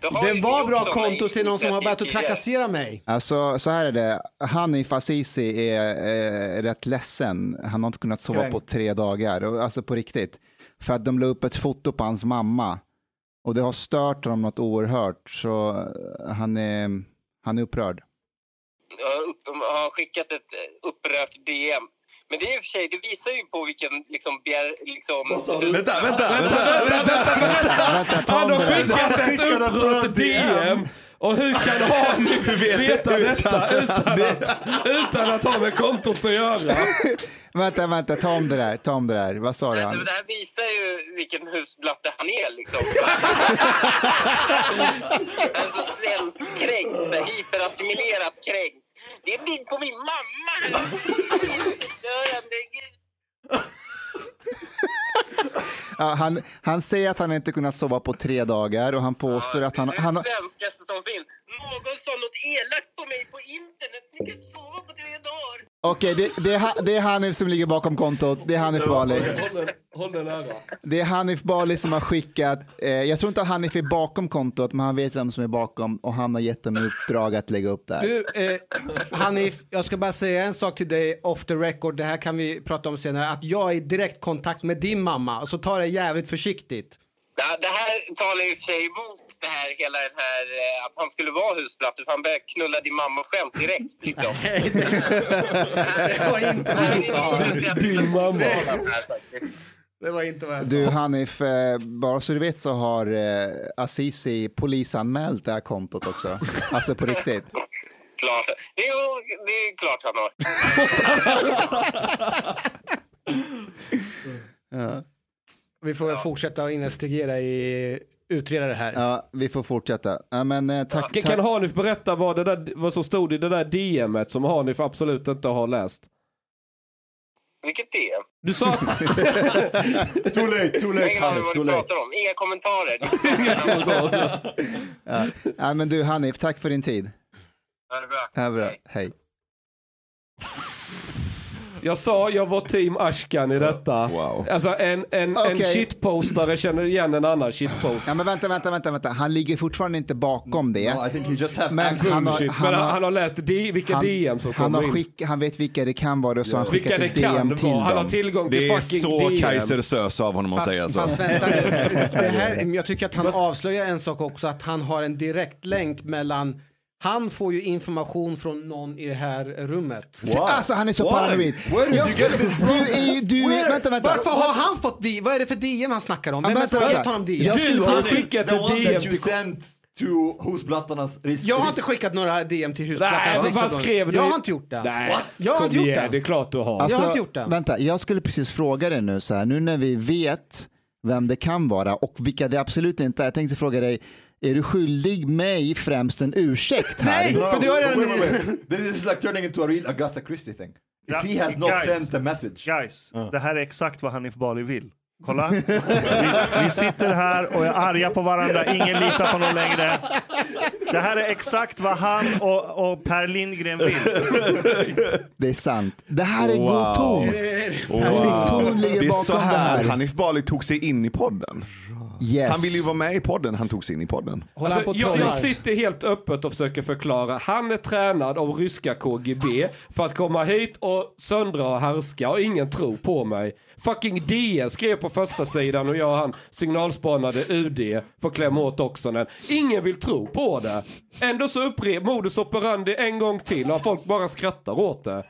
Det var bra konto till någon som har börjat att trakassera mig. Alltså, så här är det. Hanif Azizi är eh, rätt ledsen. Han har inte kunnat sova på tre dagar. Alltså på riktigt. För att de la upp ett foto på hans mamma. Och det har stört honom något oerhört. Så eh, han är, han är upprörd. Har upp, har skickat ett eh, upprört DM. Men det är i och för sig, det visar ju på vilken liksom, bjär, liksom Vänta, vänta, vänta, vänta. Vänta, ta Han har skickat ett uppbrott DM. Och hur kan [LAUGHS] Hanif veta detta utan att, utan att ha med kontot att göra? [LAUGHS] Vänta, vänta, ta om det där. Ta om det där. Vad sa du? Han? Det här visar ju vilken husblatte han är liksom. [LAUGHS] Han är så svenskkränkt, så här hyperassimilerat kränkt. Det är en bild på min mamma! Gör han det? Ja, han, han säger att han inte kunnat sova på tre dagar och han påstår att han... Det är han det svenskaste som finns. Någon sa något elakt på mig på internet. Ni kan inte sova på tre dagar. Okej, det, det, är Ha- det är Hanif som ligger bakom kontot. Det är Hanif Bali. Håll den, nära. Det är Hanif Bali som har skickat, eh, jag tror inte att Hanif är bakom kontot, men han vet vem som är bakom och han har gett dem i uppdrag att lägga upp det här. Du, eh, Hanif, jag ska bara säga en sak till dig off the record, det här kan vi prata om senare, att jag är i direkt kontakt med din mamma, så ta det jävligt försiktigt. Ja, det här talar ju sig emot det här, hela den här eh, att han skulle vara husblatte för han började knulla din mamma själv direkt. Liksom. [LAUGHS] [LAUGHS] Det var inte vad jag sa. Din mamma. Det var inte vad jag sa. Du Hanif, eh, bara så du vet så har eh, Azizi polisanmält det här kontot också. Alltså på riktigt. [LAUGHS] Klart. Jo, det är klart han har. Vi får väl fortsätta att investigera i, utreda det här. Ja, vi får fortsätta. Ja, men, eh, tack, Kan, tack. kan Hanif berätta vad, det där, vad som stod i det där DMet som Hanif absolut inte har läst? Vilket är. Du sa. [LAUGHS] Too late, too Jag har late, ingen aning Hanif, vad du pratar om. Inga kommentarer. [LAUGHS] Ja. Ja, men du Hanif, tack för din tid. Ja, det är bra. Ja, bra. Hej. Hej. Jag sa jag var team Ashkan i detta. Wow. Alltså en, en, en Okej. shitpostare känner igen en annan shitpost. Ja, men vänta, vänta, vänta, vänta. Han ligger fortfarande inte bakom det. No, I think you just have Men han har, han Men han, har, han har läst D, vilka han, DM som han, kommer har in. skick, han vet vilka det kan vara och så har han Vilka skickat det ett kan DM till vara. Han har dem. tillgång till Det är fucking så DM. Kaiser Sös av honom att säga så. fast vänta. [LAUGHS] Det här, jag tycker att han avslöjar en sak också, att han har en direkt länk mellan han får ju information från någon i det här rummet. Se, Alltså han är så Why? paranoid. Jag skulle, du du vänta, vänta. Varför har han fått DM? Vad är det för DM han snackar om? Vem har gett honom DM? Du skulle- skickat ett DM till... to husblattarnas risk. Jag har inte skickat några DM till Husplatans men vad riksförbund. skrev du? Jag har inte gjort det. Nej, Jag har kom inte gjort igen, det. Det är klart du har. Jag har inte gjort det. Vänta, jag skulle precis fråga dig nu så här, nu när vi vet vem det kan vara och vilka det absolut inte är. Jag tänkte fråga dig, är du skyldig mig främst en ursäkt här? Nej! För du har redan- wait, wait, wait. This is like turning into a real Agatha Christie thing. If Ja, he has not guys. sent a message. Guys, det här är exakt vad Hanif Bali vill. Kolla. Vi, vi sitter här och är arga på varandra. Ingen litar på någon längre. Det här är exakt vad han och, och Per Lindgren vill. Det är sant. Det här är god Wow. ton. Wow. Ton ligger Det är bakom så här. Hanif Bali tog sig in i podden. Yes. Han ville ju vara med i podden, han tog sig in i podden. Håller han på Alltså, jag, jag sitter helt öppet och försöker förklara. Han är tränad av ryska KGB för att komma hit och söndra och härska och ingen tror på mig. Fucking DN skrev på första sidan och jag och han signalspanade UD för att klämma åt Oksanen. Ingen vill tro på det. Ändå så upprep modus operandi en gång till och folk bara skrattar åt det.